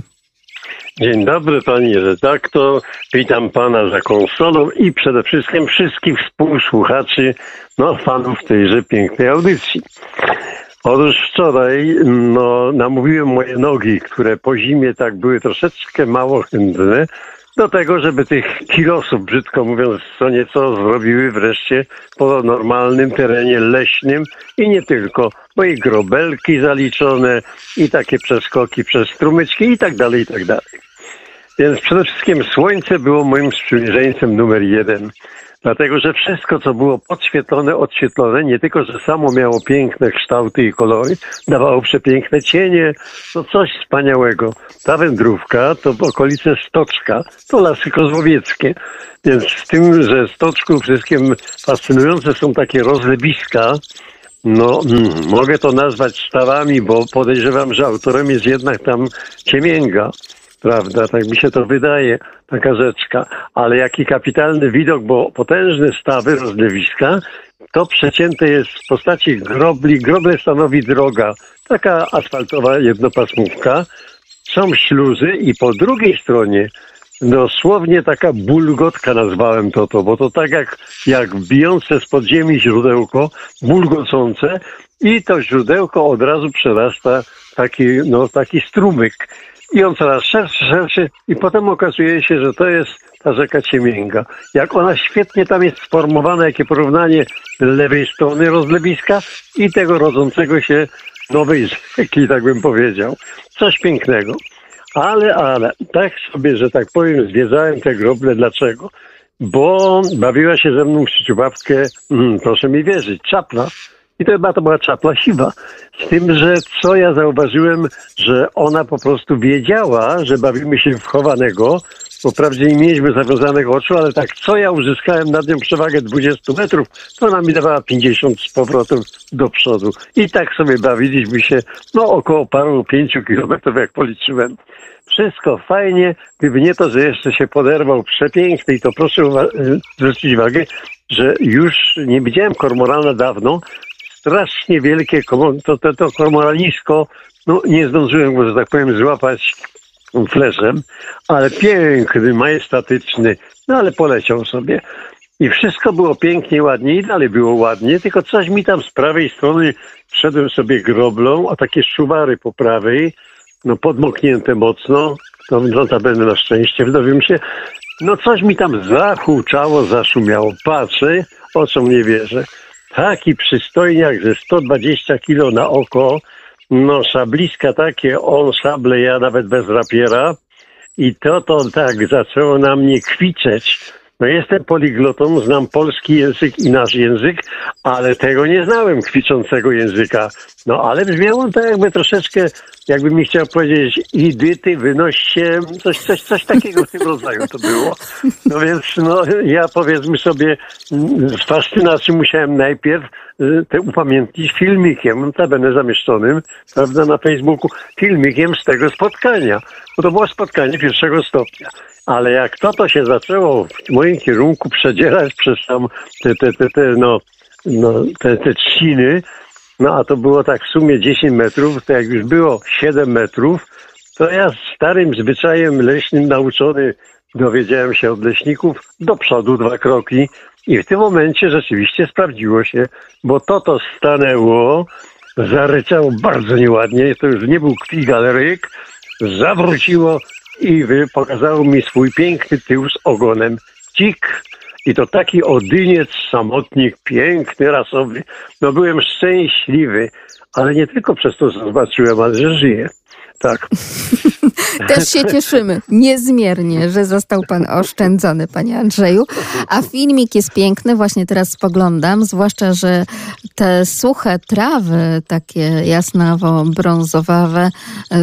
Dzień dobry pani redaktor, witam pana za konsolą i przede wszystkim wszystkich współsłuchaczy, no fanów tejże pięknej audycji. Otóż wczoraj no, namówiłem moje nogi, które po zimie tak były troszeczkę mało chętne, do tego, żeby tych kilosów, brzydko mówiąc, co nieco zrobiły wreszcie po normalnym terenie leśnym i nie tylko, bo i grobelki zaliczone i takie przeskoki przez strumyczki i tak dalej, i tak dalej. Więc przede wszystkim słońce było moim sprzymierzeńcem numer jeden. Dlatego, że wszystko, co było podświetlone, odświetlone, nie tylko, że samo miało piękne kształty i kolory, dawało przepiękne cienie, to coś wspaniałego. Ta wędrówka to okolice Stoczka, to lasy kozłowieckie. Więc z tym, że Stoczku wszystkim fascynujące są takie rozlewiska, no, mm, mogę to nazwać stawami, bo podejrzewam, że autorem jest jednak tam Ciemięga prawda? Tak mi się to wydaje, taka rzeczka. Ale jaki kapitalny widok, bo potężne stawy, rozlewiska, to przecięte jest w postaci grobli. Groble stanowi droga, taka asfaltowa jednopasmówka. Są śluzy i po drugiej stronie dosłownie taka bulgotka nazwałem to, to bo to tak jak, jak bijące z podziemi źródełko, bulgocące i to źródełko od razu przerasta taki, no, taki strumyk i on coraz szerszy, szerszy i potem okazuje się, że to jest ta rzeka Ciemięga. Jak ona świetnie tam jest sformowana, jakie porównanie lewej strony rozlewiska i tego rodzącego się nowej rzeki, tak bym powiedział. Coś pięknego. Ale, ale, tak sobie, że tak powiem, zwiedzałem te groble. Dlaczego? Bo bawiła się ze mną w babkę, mm, proszę mi wierzyć, czapla i to chyba to była czapla siwa. Z tym, że co ja zauważyłem, że ona po prostu wiedziała, że bawimy się w chowanego, bo wprawdzie nie mieliśmy zawiązanych oczu, ale tak co ja uzyskałem nad nią przewagę 20 metrów, to ona mi dawała 50 z powrotem do przodu. I tak sobie bawiliśmy się, no około paru, pięciu kilometrów, jak policzyłem. Wszystko fajnie, gdyby nie to, że jeszcze się poderwał przepiękny i to proszę zwrócić uwagę, że już nie widziałem kormorana dawno, strasznie wielkie, to, to, to kormoranisko, no nie zdążyłem go, że tak powiem, złapać fleszem, ale piękny, majestatyczny, no ale poleciał sobie. I wszystko było pięknie, ładnie i dalej było ładnie, tylko coś mi tam z prawej strony szedłem sobie groblą, a takie szuwary po prawej, no podmoknięte mocno, to notabene na szczęście, wdowiem się, no coś mi tam zahuczało, zaszumiało. Patrzę, oczom nie wierzę taki przystojniak ze 120 kilo na oko, no szabliska takie, on szable, ja nawet bez rapiera. I to to tak zaczęło na mnie kwiczeć. No jestem poliglotą, znam polski język i nasz język, ale tego nie znałem, kwiczącego języka. No ale brzmiało to jakby troszeczkę, jakby mi chciał powiedzieć, idyty, wynoś się, coś, coś, coś takiego w tym rodzaju to było. No więc no, ja powiedzmy sobie, z fascynacji musiałem najpierw y, te upamiętnić filmikiem, notabene zamieszczonym, prawda, na Facebooku, filmikiem z tego spotkania. Bo to było spotkanie pierwszego stopnia. Ale jak to, to się zaczęło w moim kierunku przedzierać przez tam te, te, te, te no, no, te, te trzciny, no a to było tak w sumie 10 metrów, to jak już było 7 metrów, to ja starym zwyczajem leśnym nauczony dowiedziałem się od leśników do przodu dwa kroki i w tym momencie rzeczywiście sprawdziło się, bo to to stanęło, zaryczało bardzo nieładnie, to już nie był kwik, ale zawróciło i pokazało mi swój piękny tył z ogonem. Cik! I to taki odyniec, samotnik, piękny, rasowy. No byłem szczęśliwy, ale nie tylko przez to zobaczyłem, ale że żyję. Tak. Też się cieszymy niezmiernie, że został pan oszczędzony, panie Andrzeju. A filmik jest piękny, właśnie teraz spoglądam, zwłaszcza, że te suche trawy, takie jasnawo-brązowawe,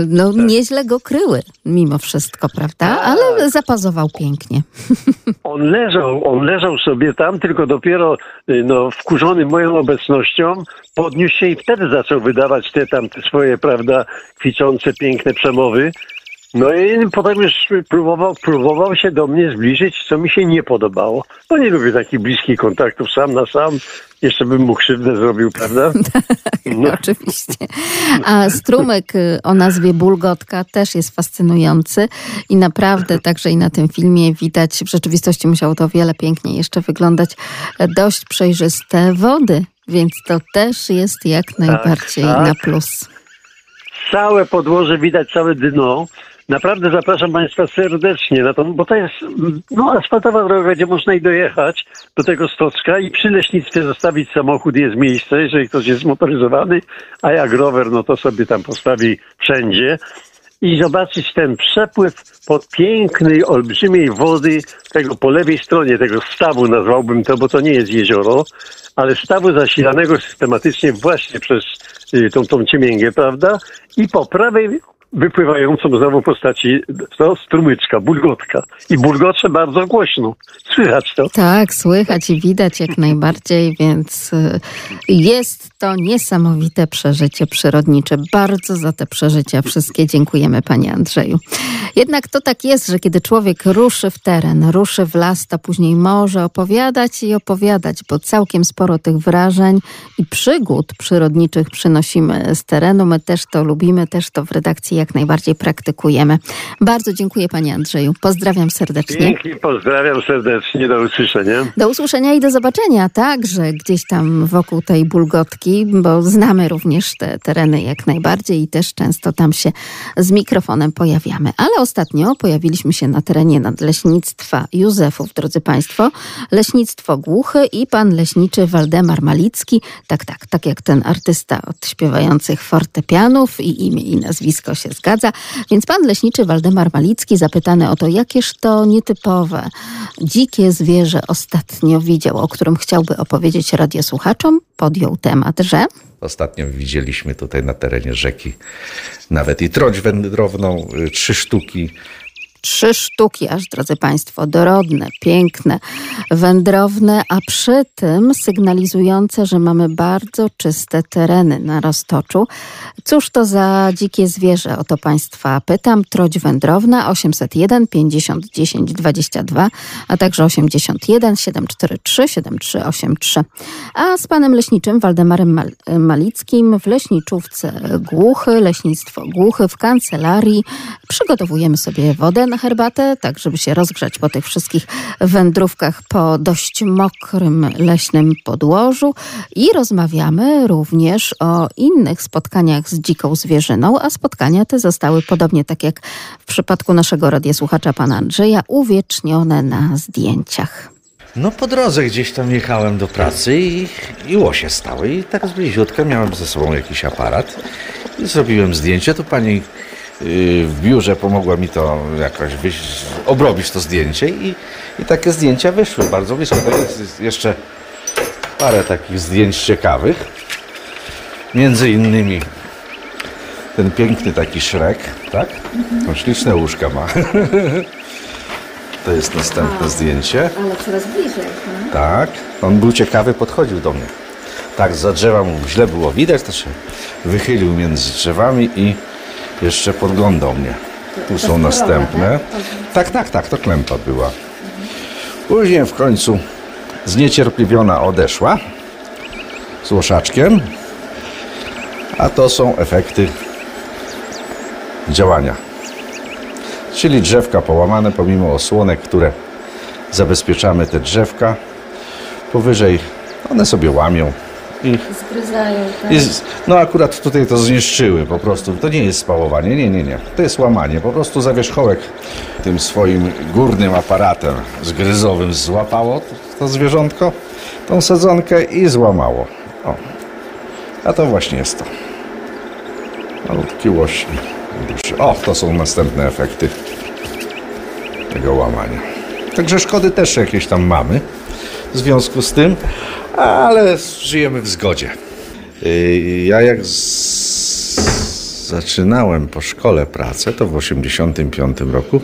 no nieźle go kryły mimo wszystko, prawda? Ale zapazował pięknie. On leżał, on leżał sobie tam, tylko dopiero y, no, wkurzony moją obecnością podniósł się i wtedy zaczął wydawać te tam te swoje, prawda, kwiczące, piękne przemowy. No i potem już próbował, próbował się do mnie zbliżyć, co mi się nie podobało. Bo nie lubię takich bliskich kontaktów sam na sam. Jeszcze bym mu krzywdę zrobił, prawda? No. Oczywiście. A strumyk y, o nazwie Bulgotka też jest fascynujący i naprawdę także i na tym filmie widać, w rzeczywistości musiało to wiele piękniej jeszcze wyglądać, dość przejrzyste wody, więc to też jest jak najbardziej tak. na plus. Całe podłoże, widać całe dno. Naprawdę zapraszam Państwa serdecznie na to, bo to jest no, asfaltowa droga, gdzie można i dojechać do tego stoczka i przy leśnictwie zostawić samochód, jest miejsce, jeżeli ktoś jest zmotoryzowany, a jak rower, no to sobie tam postawi wszędzie i zobaczyć ten przepływ pod pięknej, olbrzymiej wody, tego po lewej stronie tego stawu nazwałbym to, bo to nie jest jezioro, ale stawu zasilanego systematycznie właśnie przez y, tą, tą ciemięgę, prawda? I po prawej wypływającą znowu postaci to strumyczka, bulgotka. I bulgocze bardzo głośno. Słychać to. Tak, słychać i widać jak najbardziej, więc y, jest to niesamowite przeżycie przyrodnicze. Bardzo za te przeżycia wszystkie dziękujemy panie Andrzeju. Jednak to tak jest, że kiedy człowiek ruszy w teren, ruszy w las, to później może opowiadać i opowiadać, bo całkiem sporo tych wrażeń i przygód przyrodniczych przynosimy z terenu. My też to lubimy, też to w redakcji jak najbardziej praktykujemy. Bardzo dziękuję panie Andrzeju. Pozdrawiam serdecznie. Dzięki, pozdrawiam serdecznie, do usłyszenia. Do usłyszenia i do zobaczenia także gdzieś tam wokół tej bulgotki, bo znamy również te tereny jak najbardziej i też często tam się z mikrofonem pojawiamy. Ale ostatnio pojawiliśmy się na terenie nadleśnictwa Józefów, drodzy Państwo. Leśnictwo Głuchy i pan leśniczy Waldemar Malicki. Tak, tak, tak jak ten artysta od śpiewających fortepianów i imię i nazwisko się zgadza. Więc pan leśniczy Waldemar Malicki zapytany o to, jakież to nietypowe, dzikie zwierzę ostatnio widział, o którym chciałby opowiedzieć radiosłuchaczom, podjął temat, Ostatnio widzieliśmy tutaj na terenie rzeki nawet i troć wędrowną, y, trzy sztuki. Trzy sztuki aż, drodzy Państwo, dorodne, piękne, wędrowne, a przy tym sygnalizujące, że mamy bardzo czyste tereny na Roztoczu. Cóż to za dzikie zwierzę? O to Państwa pytam. Troć wędrowna 801 50 10 22, a także 81 743 7383. A z panem leśniczym Waldemarem Mal- Malickim w leśniczówce Głuchy, leśnictwo Głuchy w kancelarii przygotowujemy sobie wodę na herbatę, tak żeby się rozgrzać po tych wszystkich wędrówkach po dość mokrym leśnym podłożu. I rozmawiamy również o innych spotkaniach z dziką zwierzyną, a spotkania te zostały podobnie tak jak w przypadku naszego radiosłuchacza pana Andrzeja uwiecznione na zdjęciach. No po drodze gdzieś tam jechałem do pracy i, i łosie stały. I tak z bliziutka miałem ze sobą jakiś aparat. I zrobiłem zdjęcie, to pani w biurze pomogła mi to jakoś wyjść, obrobić to zdjęcie i, i takie zdjęcia wyszły bardzo blisko. Tak jest, jeszcze parę takich zdjęć ciekawych. Między innymi ten piękny taki szrek, tak? No, śliczne łóżka ma. To jest następne zdjęcie. Ale coraz bliżej. Tak, on był ciekawy, podchodził do mnie. Tak, za drzewa mu źle było widać, to się wychylił między drzewami i jeszcze podglądał mnie. Tu są następne. Tak, tak, tak, to klępa była. Później w końcu zniecierpliwiona odeszła z łoszaczkiem, a to są efekty działania Czyli drzewka połamane pomimo osłonek, które zabezpieczamy te drzewka. Powyżej one sobie łamią i Zgryzają, tak? no akurat tutaj to zniszczyły po prostu. To nie jest spałowanie, nie, nie, nie. To jest łamanie. Po prostu zawierzchołek tym swoim górnym aparatem zgryzowym złapało to zwierzątko, tą sadzonkę i złamało. O. A to właśnie jest to. Malutki łoś. duży. O, to są następne efekty tego łamania. Także szkody też jakieś tam mamy w związku z tym, ale żyjemy w zgodzie. Yy, Ja jak zaczynałem po szkole pracę, to w 1985 roku,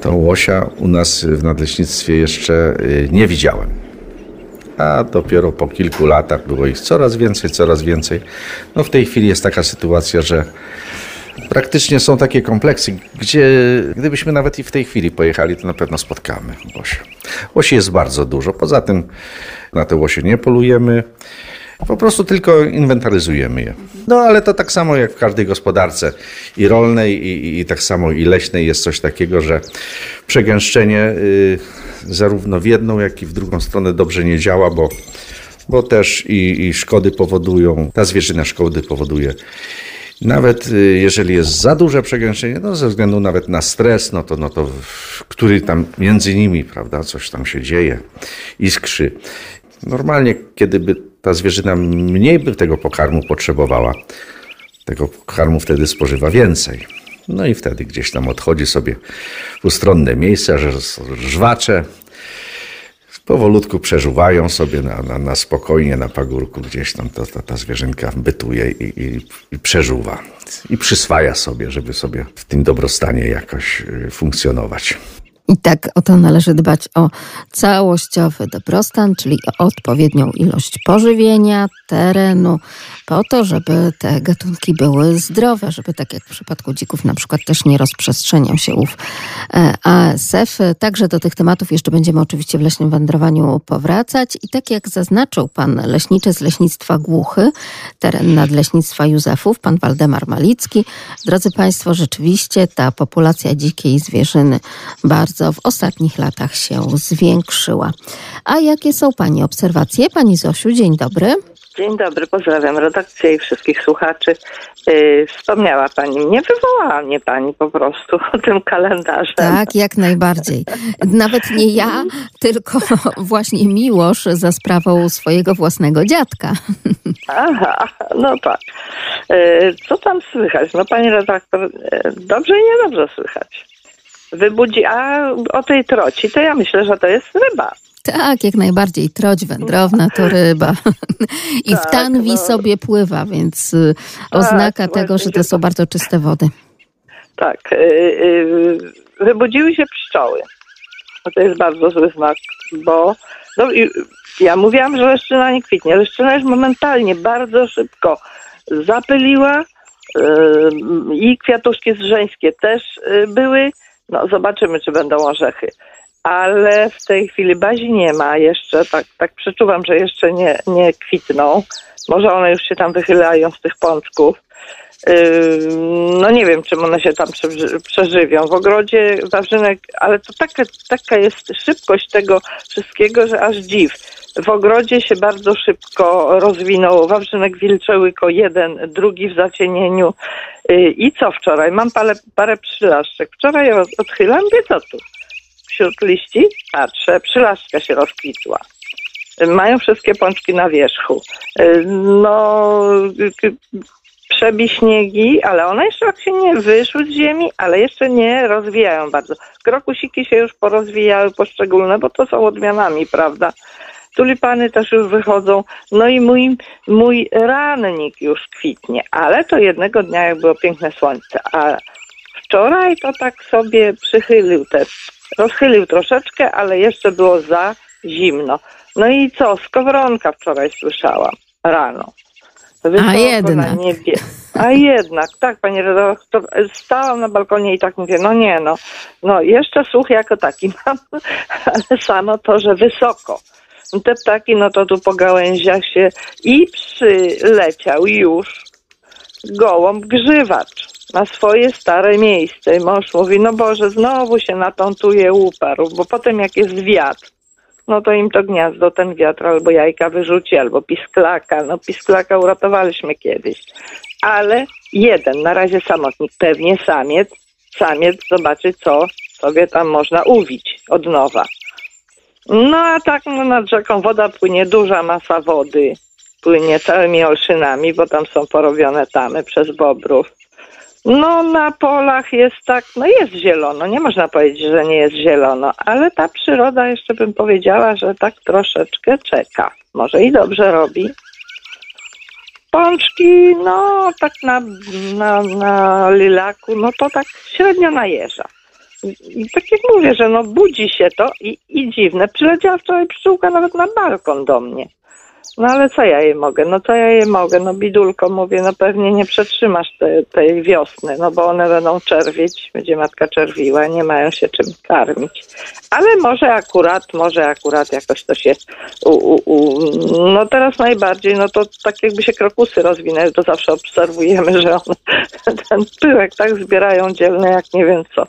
to łosia u nas w nadleśnictwie jeszcze yy, nie widziałem. A dopiero po kilku latach było ich coraz więcej, coraz więcej. No w tej chwili jest taka sytuacja, że praktycznie są takie kompleksy, gdzie gdybyśmy nawet i w tej chwili pojechali, to na pewno spotkamy łosie. Łosi jest bardzo dużo. Poza tym na te łosie nie polujemy. Po prostu tylko inwentaryzujemy je. No ale to tak samo jak w każdej gospodarce i rolnej, i, i, i tak samo i leśnej jest coś takiego, że przegęszczenie y, zarówno w jedną, jak i w drugą stronę dobrze nie działa, bo, bo też i, i szkody powodują, ta zwierzyna szkody powoduje. Nawet y, jeżeli jest za duże przegęszczenie, no ze względu nawet na stres, no to, no to który tam między nimi, prawda, coś tam się dzieje, iskrzy. Normalnie, kiedy by ta zwierzyna mniej by tego pokarmu potrzebowała, tego pokarmu wtedy spożywa więcej. No i wtedy gdzieś tam odchodzi sobie w ustronne miejsca, żwacze powolutku przeżuwają sobie na, na, na spokojnie na pagórku, gdzieś tam to, ta, ta zwierzynka bytuje i, i, i przeżuwa. I przyswaja sobie, żeby sobie w tym dobrostanie jakoś y, funkcjonować. I tak o to należy dbać o całościowy dobrostan, czyli o odpowiednią ilość pożywienia, terenu, po to, żeby te gatunki były zdrowe, żeby tak jak w przypadku dzików na przykład też nie rozprzestrzeniał się ów e, ASF. Także do tych tematów jeszcze będziemy oczywiście w leśnym wędrowaniu powracać. I tak jak zaznaczył pan leśniczy z leśnictwa Głuchy, teren nadleśnictwa Józefów, pan Waldemar Malicki. Drodzy Państwo, rzeczywiście ta populacja dzikiej zwierzyny bardzo w ostatnich latach się zwiększyła. A jakie są Pani obserwacje? Pani Zosiu, dzień dobry. Dzień dobry, pozdrawiam redakcję i wszystkich słuchaczy. Yy, wspomniała Pani mnie, wywołała mnie Pani po prostu tym kalendarzem. Tak, jak najbardziej. Nawet nie ja, tylko właśnie Miłosz za sprawą swojego własnego dziadka. Aha, no tak. Yy, co tam słychać? No Pani redaktor, yy, dobrze i niedobrze słychać. Wybudzi, a o tej troci, to ja myślę, że to jest ryba. Tak, jak najbardziej. Troć wędrowna to ryba. I w Tak, tanwi no. sobie pływa, więc y, oznaka tego, że to są bardzo czyste wody. Tak. Yy, yy, wybudziły się pszczoły. No to jest bardzo zły znak, bo no, ja mówiłam, że leszczyna nie kwitnie. Leszczyna już momentalnie, bardzo szybko zapyliła yy, i kwiatuszki zrzeńskie też były. No zobaczymy, czy będą orzechy. Ale w tej chwili bazi nie ma jeszcze, tak, tak przeczuwam, że jeszcze nie, nie kwitną. Może one już się tam wychylają z tych pączków. No nie wiem, czym one się tam przeży- przeżywią. W ogrodzie warzynek, ale to taka, taka jest szybkość tego wszystkiego, że aż dziw. W ogrodzie się bardzo szybko rozwinął wawrzynek wilczełyko jeden, drugi w zacienieniu. Yy, I co wczoraj? Mam parę, parę przylaszczek. Wczoraj odchylam, wie co tu? Wśród liści patrzę, przylaszczka się rozkwitła. Mają wszystkie pączki na wierzchu. Yy, No, k- przebiśniegi, ale one jeszcze jak się nie wyszły z ziemi, ale jeszcze nie rozwijają bardzo. Krokusiki się już porozwijały poszczególne, bo to są odmianami, prawda? Tulipany też już wychodzą. No i mój, mój rannik już kwitnie, ale to jednego dnia jak było piękne słońce, a wczoraj to tak sobie przychylił też, rozchylił troszeczkę, ale jeszcze było za zimno. No i co, skowronka wczoraj słyszałam rano. Wysoko jednak. Na niebie. A jednak, tak, panie redaktor, stałam na balkonie i tak mówię, no nie no, no jeszcze słuch jako taki mam, ale samo to, że wysoko. Te ptaki, no to tu po gałęziach się i przyleciał już gołąb grzywacz. Na swoje stare miejsce. I mąż mówi, no Boże, znowu się na tą tuję uparł, bo potem jak jest wiatr, no to im to gniazdo, ten wiatr albo jajka wyrzuci, albo pisklaka. No pisklaka uratowaliśmy kiedyś. Ale jeden, na razie samotnik, pewnie samiec, samiec zobaczy, co sobie tam można uwić od nowa. No a tak no, nad rzeką woda płynie, duża masa wody płynie całymi olszynami, bo tam są porobione tamy przez bobrów. No na polach jest tak, no jest zielono, nie można powiedzieć, że nie jest zielono, ale ta przyroda jeszcze bym powiedziała, że tak troszeczkę czeka. Może i dobrze robi. Pączki, no tak na, na, na lilaku, no to tak średnio najeża. I, tak jak mówię, że no budzi się to i, i dziwne. Przyleciała wczoraj pszczółka nawet na balkon do mnie. No ale co ja je mogę? No co ja je mogę? No bidulko mówię, no pewnie nie przetrzymasz te, tej wiosny, no bo one będą czerwieć, będzie matka czerwiła, nie mają się czym karmić. Ale może akurat, może akurat jakoś to się u, u, u, no teraz najbardziej, no to tak jakby się krokusy rozwinęły, to zawsze obserwujemy, że one ten pyłek tak zbierają dzielny jak nie wiem co.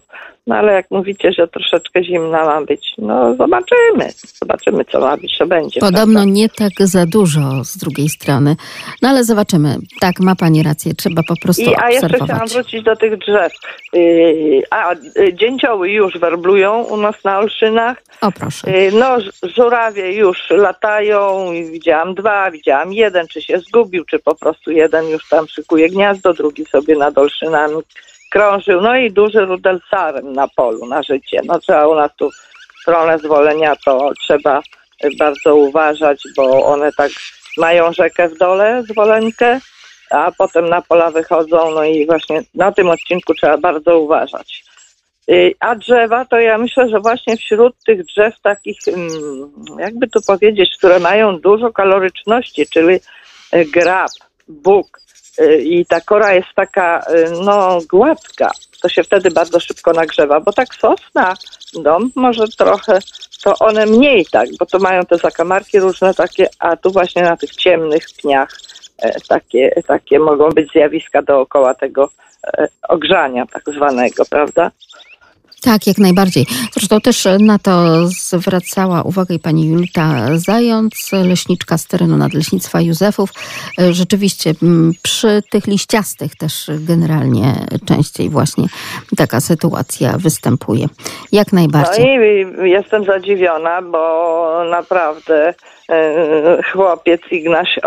No ale jak mówicie, że troszeczkę zimna ma być, no zobaczymy. Zobaczymy, co ma być, co będzie. Podobno prawda? nie tak za dużo z drugiej strony. No ale zobaczymy. Tak, ma pani rację. Trzeba po prostu I, a jeszcze chciałam wrócić do tych drzew. Yy, a y, dzięcioły już werblują u nas na Olszynach. O proszę. Yy, no, żurawie już latają. Widziałam dwa, widziałam jeden. Czy się zgubił, czy po prostu jeden już tam szykuje gniazdo, drugi sobie nad Olszynami krążył. No i duży rudel saren na polu, na życie. No trzeba u nas tu w stronę zwolenia, to trzeba bardzo uważać, bo one tak mają rzekę w dole, zwoleńkę, a potem na pola wychodzą, no i właśnie na tym odcinku trzeba bardzo uważać. Y, A drzewa, to ja myślę, że właśnie wśród tych drzew takich, mm, jakby tu powiedzieć, które mają dużo kaloryczności, czyli y, grab, y, i ta kora jest taka, y, no, gładka, to się wtedy bardzo szybko nagrzewa, bo tak sosna, dom może trochę, to one mniej tak, bo to mają te zakamarki różne takie, a tu właśnie na tych ciemnych pniach e, takie, takie mogą być zjawiska dookoła tego e, ogrzania tak zwanego, prawda? Tak, jak najbardziej. Zresztą też na to zwracała uwagę i pani Julita Zając, leśniczka z terenu Nadleśnictwa Józefów. Rzeczywiście m, przy tych liściastych też generalnie częściej właśnie taka sytuacja występuje. Jak najbardziej. No i jestem zadziwiona, bo naprawdę e, chłopiec Ignaś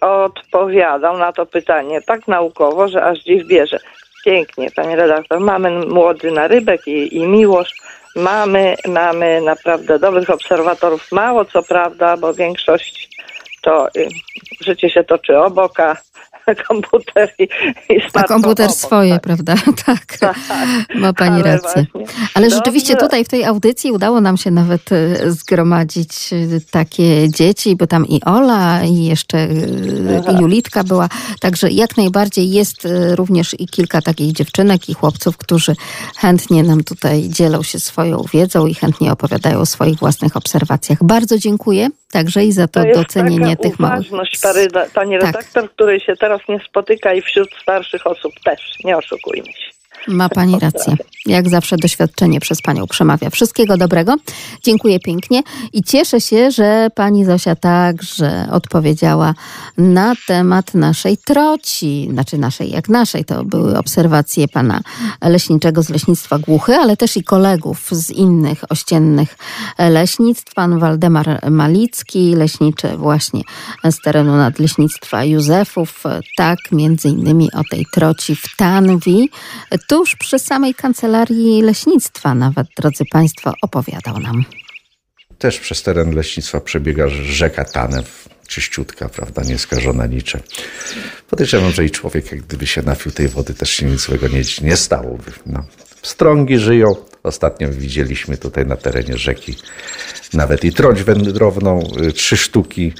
odpowiadał na to pytanie tak naukowo, że aż dziw bierze. Pięknie, panie redaktor. Mamy młody narybek i, i miłość. Mamy, mamy naprawdę dobrych obserwatorów. Mało co prawda, bo większość to y, życie się toczy obok, a komputer i, i A smartfon komputer obok. swoje, prawda? Tak, ma pani Ale rację. właśnie. Ale rzeczywiście Dobrze. tutaj w tej audycji udało nam się nawet e, zgromadzić e, takie dzieci, bo tam i Ola, i jeszcze e, Aha. Julitka była. Także jak najbardziej jest również i kilka takich dziewczynek i chłopców, którzy chętnie nam tutaj dzielą się swoją wiedzą i chętnie opowiadają o swoich własnych obserwacjach. Bardzo dziękuję także i za to, To docenienie taka tych małych. pani Tak. redaktor, której się teraz nie spotyka i wśród starszych osób też, nie oszukujmy się. Ma Pani rację. Jak zawsze doświadczenie przez Panią przemawia. Wszystkiego dobrego. Dziękuję pięknie i cieszę się, że Pani Zosia także odpowiedziała na temat naszej troci. Znaczy naszej, jak naszej. To były obserwacje Pana Leśniczego z Leśnictwa Głuchy, ale też i kolegów z innych ościennych leśnictw. Pan Waldemar Malicki, leśniczy właśnie z terenu Nadleśnictwa Józefów. Tak, między innymi o tej troci w Tanwi, tuż przy samej kancelarii leśnictwa nawet, drodzy Państwo, opowiadał nam. Też przez teren leśnictwa przebiega rzeka Tanew, czyściutka, prawda, nieskażona niczym. Podejrzewam, że i człowiek, jak gdyby się napił tej wody, też się nic złego nie, nie stałoby. No. Strągi żyją. Ostatnio widzieliśmy tutaj na terenie rzeki nawet i troć wędrowną, y, trzy sztuki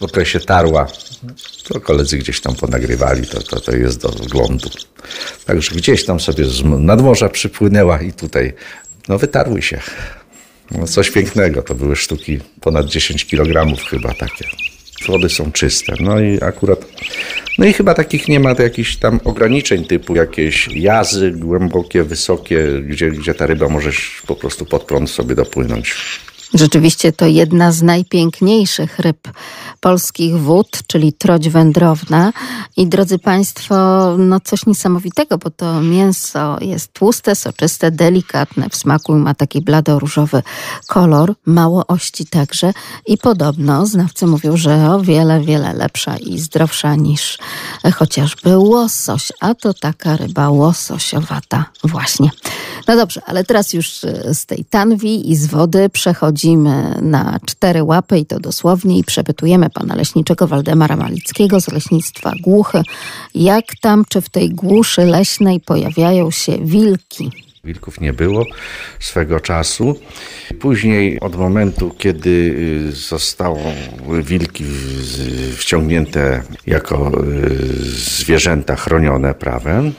w okresie tarła. To koledzy gdzieś tam ponagrywali, to, to, to jest do oglądu. Także gdzieś tam sobie z nadmorza przypłynęła i tutaj, no wytarły się. No coś pięknego, to były sztuki ponad 10 kg chyba takie. Wody są czyste. No i akurat No i chyba takich nie ma jakichś tam ograniczeń typu jakieś jazy głębokie, wysokie, gdzie, gdzie ta ryba możesz po prostu pod prąd sobie dopłynąć. Rzeczywiście to jedna z najpiękniejszych ryb polskich wód, czyli troć wędrowna. I drodzy Państwo, no coś niesamowitego, bo to mięso jest tłuste, soczyste, delikatne w smaku i ma taki blado-różowy kolor, mało ości także. I podobno znawcy mówią, że o wiele, wiele lepsza i zdrowsza niż chociażby łosoś. A to taka ryba łososiowata właśnie. No dobrze, ale teraz już z tej tanwi i z wody przechodzimy na cztery łapy i to dosłownie i przepytujemy pana leśniczego Waldemara Malickiego z leśnictwa Głuchy. Jak tam, czy w tej głuszy leśnej pojawiają się wilki? Wilków nie było swego czasu. Później, od momentu, kiedy zostały wilki wciągnięte jako zwierzęta chronione prawem,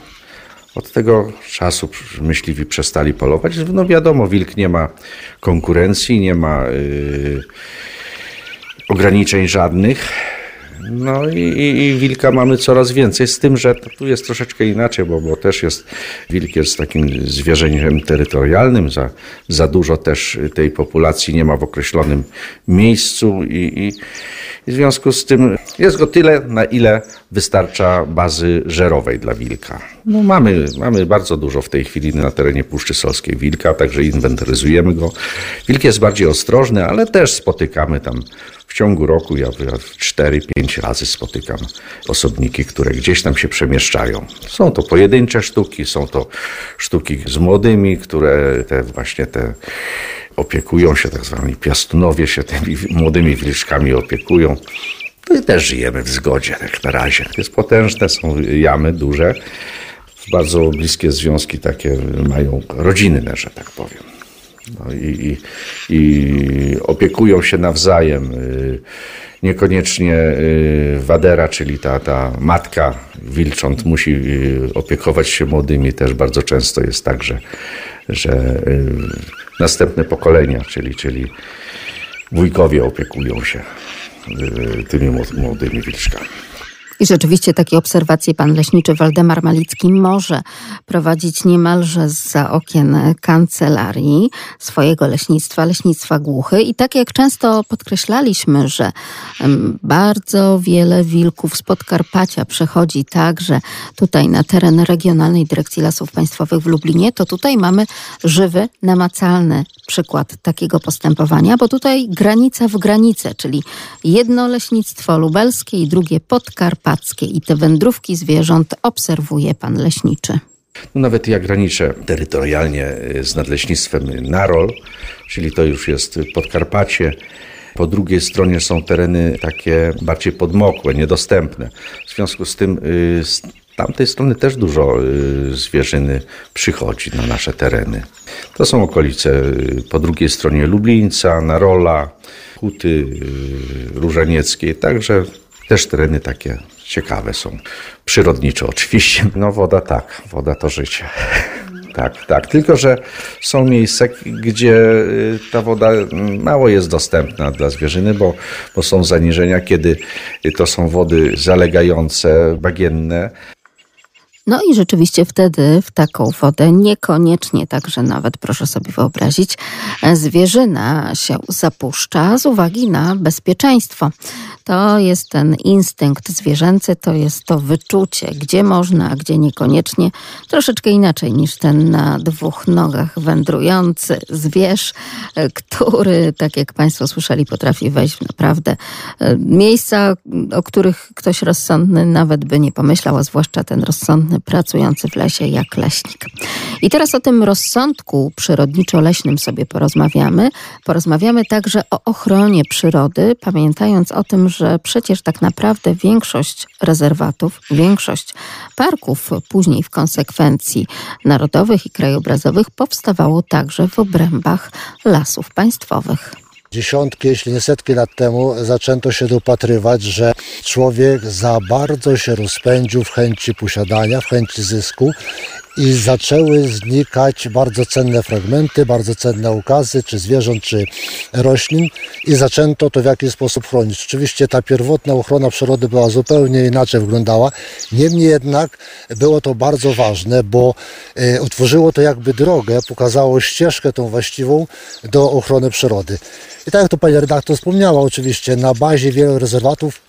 od tego czasu myśliwi przestali polować. No wiadomo, wilk nie ma konkurencji, nie ma yy, ograniczeń żadnych. No i, i, i, wilka mamy coraz więcej, z tym, że tu jest troszeczkę inaczej, bo, bo też jest, wilk jest takim zwierzęciem terytorialnym, za, za dużo też tej populacji nie ma w określonym miejscu i, i, i w związku z tym jest go tyle, na ile wystarcza bazy żerowej dla wilka. No mamy, mamy bardzo dużo w tej chwili na terenie Puszczy Solskiej wilka, także inwentaryzujemy go. Wilk jest bardziej ostrożny, ale też spotykamy tam ciągu roku, ja, ja 4-5 razy spotykam osobniki, które gdzieś tam się przemieszczają. Są to pojedyncze sztuki, są to sztuki z młodymi, które te właśnie te opiekują się, tak zwani piastunowie się tymi młodymi wilczkami opiekują. No i też żyjemy w zgodzie, jak na razie. Jest potężne, są jamy duże. Bardzo bliskie związki takie mają rodzinne, że tak powiem. No i, i, i opiekują się nawzajem. Niekoniecznie wadera, czyli ta, ta matka wilcząt musi opiekować się młodymi. Też bardzo często jest tak, że, że następne pokolenia, czyli, czyli wujkowie opiekują się tymi młodymi wilczkami. I rzeczywiście takie obserwacje pan leśniczy Waldemar Malicki może prowadzić niemalże za okien kancelarii swojego leśnictwa, leśnictwa głuchy. I tak jak często podkreślaliśmy, że bardzo wiele wilków z Podkarpacia przechodzi także tutaj na teren Regionalnej Dyrekcji Lasów Państwowych w Lublinie, to tutaj mamy żywy, namacalny przykład takiego postępowania, bo tutaj granica w granicę, czyli jedno leśnictwo lubelskie i drugie podkarpackie i te wędrówki zwierząt obserwuje pan leśniczy. No nawet ja graniczę terytorialnie z nadleśnictwem Narol, czyli to już jest Podkarpacie. Po drugiej stronie są tereny takie bardziej podmokłe, niedostępne. W związku z tym z tamtej strony też dużo zwierzyny przychodzi na nasze tereny. To są okolice po drugiej stronie Lublińca, Narola, Huty Różanieckiej, także też tereny takie ciekawe są. Przyrodnicze oczywiście. No woda tak, woda to życie. Tak, tak. Tylko, że są miejsca, gdzie y, ta woda mało jest dostępna dla zwierzyny, bo, bo są zaniżenia, kiedy to są wody zalegające, bagienne. No i rzeczywiście wtedy w taką wodę niekoniecznie także nawet, proszę sobie wyobrazić, zwierzyna się zapuszcza z uwagi na bezpieczeństwo. To jest ten instynkt zwierzęcy, to jest to wyczucie, gdzie można, a gdzie niekoniecznie. Troszeczkę inaczej niż ten na dwóch nogach wędrujący zwierz, który, tak jak Państwo słyszeli, potrafi wejść w naprawdę miejsca, o których ktoś rozsądny nawet by nie pomyślał, a zwłaszcza ten rozsądny pracujący w lesie jak leśnik. I teraz o tym rozsądku przyrodniczo-leśnym sobie porozmawiamy. Porozmawiamy także o ochronie przyrody, pamiętając o tym, że przecież tak naprawdę większość rezerwatów, większość parków, później w konsekwencji narodowych i krajobrazowych powstawało także w obrębach lasów państwowych. Dziesiątki, jeśli nie setki lat temu zaczęto się dopatrywać, że człowiek za bardzo się rozpędził w chęci posiadania, w chęci zysku i zaczęły znikać bardzo cenne fragmenty, bardzo cenne ukazy, czy zwierząt, czy roślin i zaczęto to w jakiś sposób chronić. Oczywiście ta pierwotna ochrona przyrody była zupełnie inaczej wyglądała, niemniej jednak było to bardzo ważne, bo e, utworzyło to jakby drogę, pokazało ścieżkę tą właściwą do ochrony przyrody. I tak jak to pani redaktor wspomniała, oczywiście na bazie wielu rezerwatów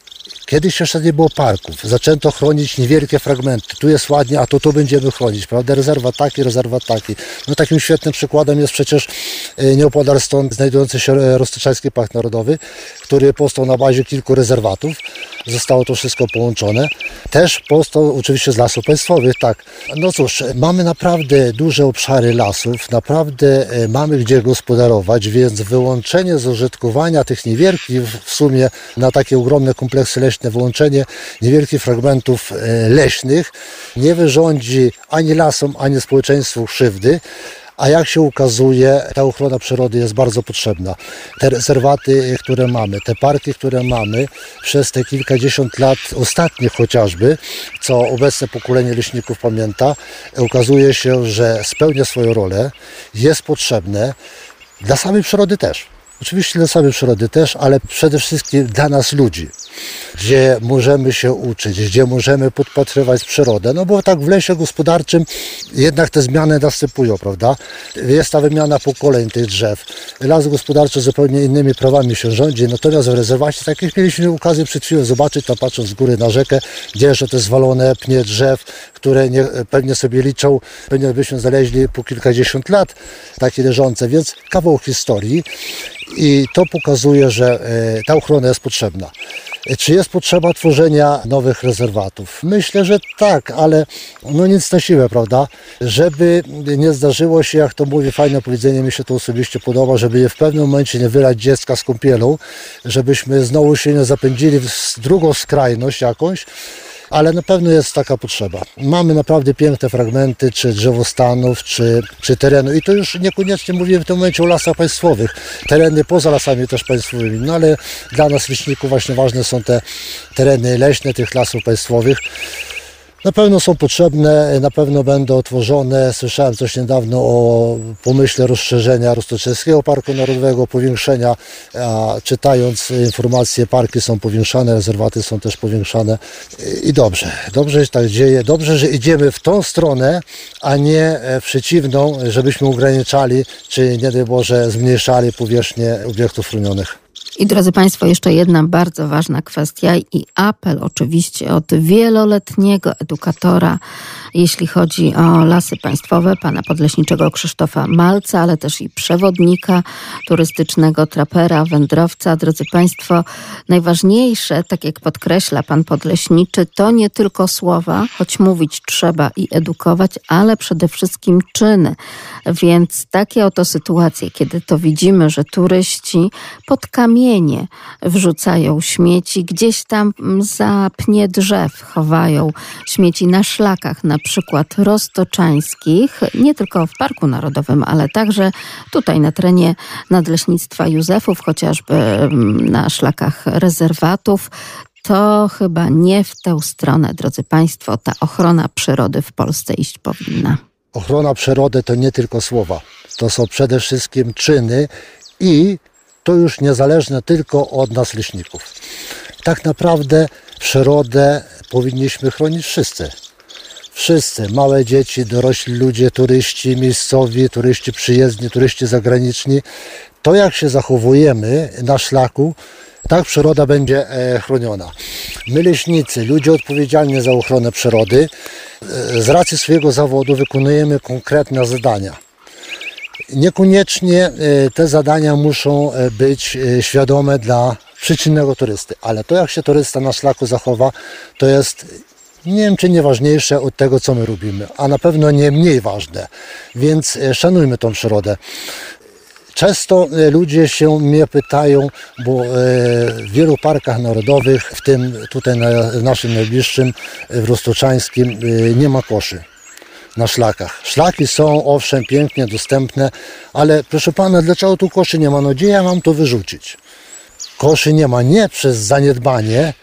Kiedyś jeszcze nie było parków. Zaczęto chronić niewielkie fragmenty. Tu jest ładnie, a to tu będziemy chronić, prawda? Rezerwat taki, rezerwat taki. No takim świetnym przykładem jest przecież e, nieopodal stąd znajdujący się e, Roztyczański Park Narodowy, który powstał na bazie kilku rezerwatów. Zostało to wszystko połączone. Też powstał oczywiście z lasów państwowych, tak. No cóż, mamy naprawdę duże obszary lasów, naprawdę e, mamy gdzie gospodarować, więc wyłączenie z użytkowania tych niewielkich w sumie na takie ogromne kompleksy leśne wyłączenie niewielkich fragmentów e, leśnych nie wyrządzi ani lasom, ani społeczeństwu krzywdy. A jak się ukazuje, ta ochrona przyrody jest bardzo potrzebna. Te rezerwaty, które mamy, te parki, które mamy, przez te kilkadziesiąt lat, ostatnich chociażby, co obecne pokolenie leśników pamięta, ukazuje się, że spełnia swoją rolę, jest potrzebne dla samej przyrody też. Oczywiście dla samej przyrody też, ale przede wszystkim dla nas ludzi gdzie możemy się uczyć, gdzie możemy podpatrywać przyrodę. No bo tak w lesie gospodarczym jednak te zmiany następują, prawda? Jest ta wymiana pokoleń tych drzew. Las gospodarczy zupełnie innymi prawami się rządzi, natomiast w rezerwacie, tak jak mieliśmy okazję przed chwilą zobaczyć, tam patrząc z góry na rzekę, gdzie że te zwalone pnie drzew, które nie, pewnie sobie liczą, pewnie byśmy znaleźli po kilkadziesiąt lat takie leżące, więc kawał historii i to pokazuje, że e, ta ochrona jest potrzebna. Czy jest potrzeba tworzenia nowych rezerwatów? Myślę, że tak, ale no nic na siłę, prawda? Żeby nie zdarzyło się, jak to mówi fajne powiedzenie, mi się to osobiście podoba, żeby w pewnym momencie nie wylać dziecka z kąpielą, żebyśmy znowu się nie zapędzili w drugą skrajność jakąś, ale na pewno jest taka potrzeba. Mamy naprawdę piękne fragmenty, czy drzewostanów, czy, czy terenu. I to już niekoniecznie mówimy w tym momencie o lasach państwowych, tereny poza lasami też państwowymi, no ale dla nas leśników właśnie ważne są te tereny leśne tych lasów państwowych, na pewno są potrzebne, na pewno będą otworzone. Słyszałem coś niedawno o pomyśle rozszerzenia Roztoczewskiego Parku Narodowego, powiększenia, a czytając informacje, parki są powiększane, rezerwaty są też powiększane i dobrze, dobrze się tak dzieje, dobrze, że idziemy w tą stronę, a nie w przeciwną, żebyśmy ograniczali, czy nie daj Boże zmniejszali powierzchnię obiektów chronionych. I drodzy Państwo, jeszcze jedna bardzo ważna kwestia i apel oczywiście od wieloletniego edukatora, jeśli chodzi o lasy państwowe, pana podleśniczego Krzysztofa Malca, ale też i przewodnika turystycznego, trapera, wędrowca. Drodzy Państwo, najważniejsze, tak jak podkreśla pan podleśniczy, to nie tylko słowa, choć mówić trzeba i edukować, ale przede wszystkim czyny. Więc takie oto sytuacje, kiedy to widzimy, że turyści pod kamienie wrzucają śmieci, gdzieś tam za pnie drzew chowają śmieci na szlakach, na przykład roztoczańskich, nie tylko w Parku Narodowym, ale także tutaj na terenie Nadleśnictwa Józefów, chociażby mm, na szlakach rezerwatów to chyba nie w tę stronę, drodzy Państwo, ta ochrona przyrody w Polsce iść powinna. Ochrona przyrody to nie tylko słowa, to są przede wszystkim czyny i to już niezależne tylko od nas leśników. Tak naprawdę przyrodę powinniśmy chronić wszyscy. Wszyscy, małe dzieci, dorośli ludzie, turyści miejscowi, turyści przyjezdni, turyści zagraniczni. To jak się zachowujemy na szlaku, tak przyroda będzie e, chroniona. My leśnicy, ludzie odpowiedzialni za ochronę przyrody, e, z racji swojego zawodu wykonujemy konkretne zadania Niekoniecznie e, te zadania muszą być świadome dla przyczynnego turysty, ale to jak się turysta na szlaku zachowa, to jest nie wiem czy nie ważniejsze od tego, co my robimy, a na pewno nie mniej ważne. Więc szanujmy tą przyrodę. Często ludzie się mnie pytają, bo w wielu parkach narodowych, w tym tutaj na naszym najbliższym, w Roztoczańskim, nie ma koszy na szlakach. Szlaki są owszem pięknie dostępne, ale proszę pana, dlaczego tu koszy nie ma? No gdzie ja mam to wyrzucić? Koszy nie ma nie przez zaniedbanie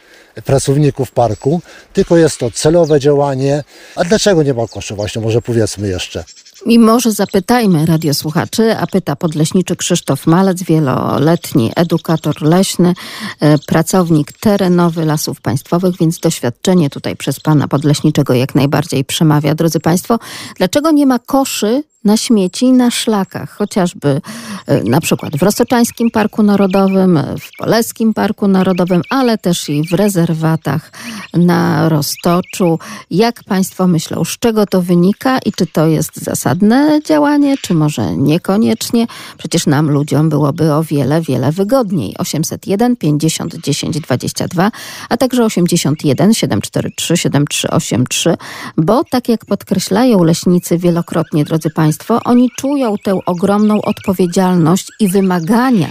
pracowników parku, tylko jest to celowe działanie. A dlaczego nie ma koszy? Właśnie może powiedzmy jeszcze. I może zapytajmy radiosłuchaczy, a pyta podleśniczy Krzysztof Malec, wieloletni edukator leśny, e, pracownik terenowy Lasów Państwowych, więc doświadczenie tutaj przez pana podleśniczego jak najbardziej przemawia. Drodzy Państwo, dlaczego nie ma koszy na śmieci na szlakach, chociażby e, na przykład w Rosoczańskim Parku Narodowym, w Poleskim Parku Narodowym, ale też i w rezerwatach na Roztoczu. Jak Państwo myślą, z czego to wynika i czy to jest zasadne działanie, czy może niekoniecznie? Przecież nam, ludziom, byłoby o wiele, wiele wygodniej. 801 50 10 22, a także 81 743 7383, bo tak jak podkreślają leśnicy wielokrotnie, drodzy Państwo, Państwo, oni czują tę ogromną odpowiedzialność i wymagania,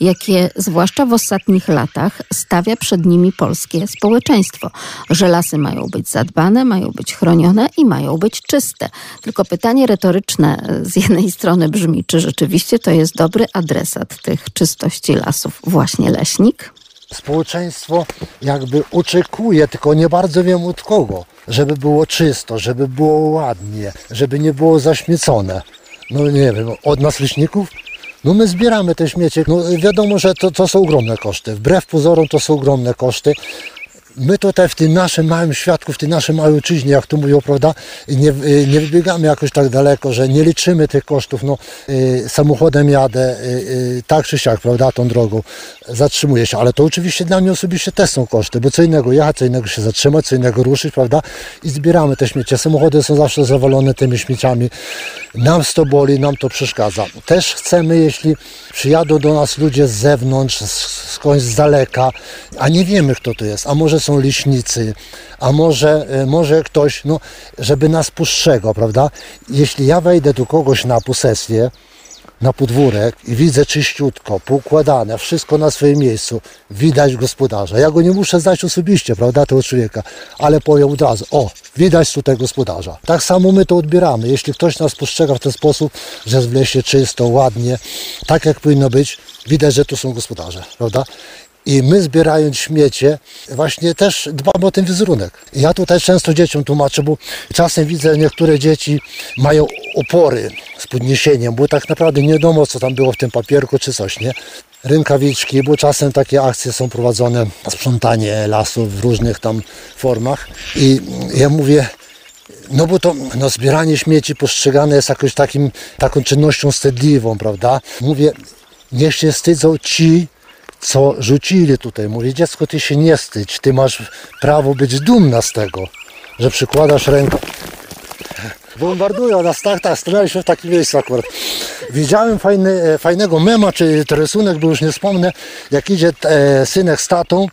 jakie zwłaszcza w ostatnich latach stawia przed nimi polskie społeczeństwo, że lasy mają być zadbane, mają być chronione i mają być czyste. Tylko pytanie retoryczne z jednej strony brzmi, czy rzeczywiście to jest dobry adresat tych czystości lasów, właśnie leśnik? Społeczeństwo jakby oczekuje, tylko nie bardzo wiem od kogo, żeby było czysto, żeby było ładnie, żeby nie było zaśmiecone. No nie wiem, od nas leśników? No my zbieramy te śmiecie. No wiadomo, że to, to są ogromne koszty. Wbrew pozorom to są ogromne koszty my tutaj w tym naszym małym świadku, w tej naszej małej ojczyźnie, jak to mówią, prawda, nie, nie wybiegamy jakoś tak daleko, że nie liczymy tych kosztów, no y, samochodem jadę, y, y, tak czy siak, prawda, tą drogą, zatrzymuję się, ale to oczywiście dla mnie osobiście też są koszty, bo co innego jechać, co innego się zatrzymać, co innego ruszyć, prawda, i zbieramy te śmiecie. Samochody są zawsze zawalone tymi śmieciami. Nam to boli, nam to przeszkadza. Też chcemy, jeśli przyjadą do nas ludzie z zewnątrz, skądś z daleka, a nie wiemy, kto to jest, a może są leśnicy, a może, e, może ktoś, no, żeby nas postrzegał, prawda? Jeśli ja wejdę do kogoś na posesję, na podwórek i widzę czyściutko, poukładane, wszystko na swoim miejscu, widać gospodarza. Ja go nie muszę znać osobiście, prawda, tego człowieka, ale powiem od razu, o, widać tutaj gospodarza. Tak samo my to odbieramy. Jeśli ktoś nas postrzega w ten sposób, że jest w lesie czysto, ładnie, tak jak powinno być, widać, że tu są gospodarze, prawda? I my zbierając śmiecie, właśnie też dbamy o ten wizerunek. Ja tutaj często dzieciom tłumaczę, bo czasem widzę niektóre dzieci mają opory z podniesieniem, bo tak naprawdę nie wiadomo, co tam było w tym papierku czy coś, nie? Rękawiczki, bo czasem takie akcje są prowadzone, sprzątanie lasów w różnych tam formach. I ja mówię, no bo to no, zbieranie śmieci postrzegane jest takim, taką czynnością wstydliwą, prawda? Mówię, niech się wstydzą ci, co rzucili tutaj. Mówi, dziecko, ty się nie wstydź, ty masz prawo być dumna z tego, że przykładasz rękę. Bombardują nas, tak, tak, stanęliśmy w takim miejscu akurat. Widziałem fajny, e, fajnego mema, czy rysunek, bo już nie wspomnę, jak idzie e, synek z tatą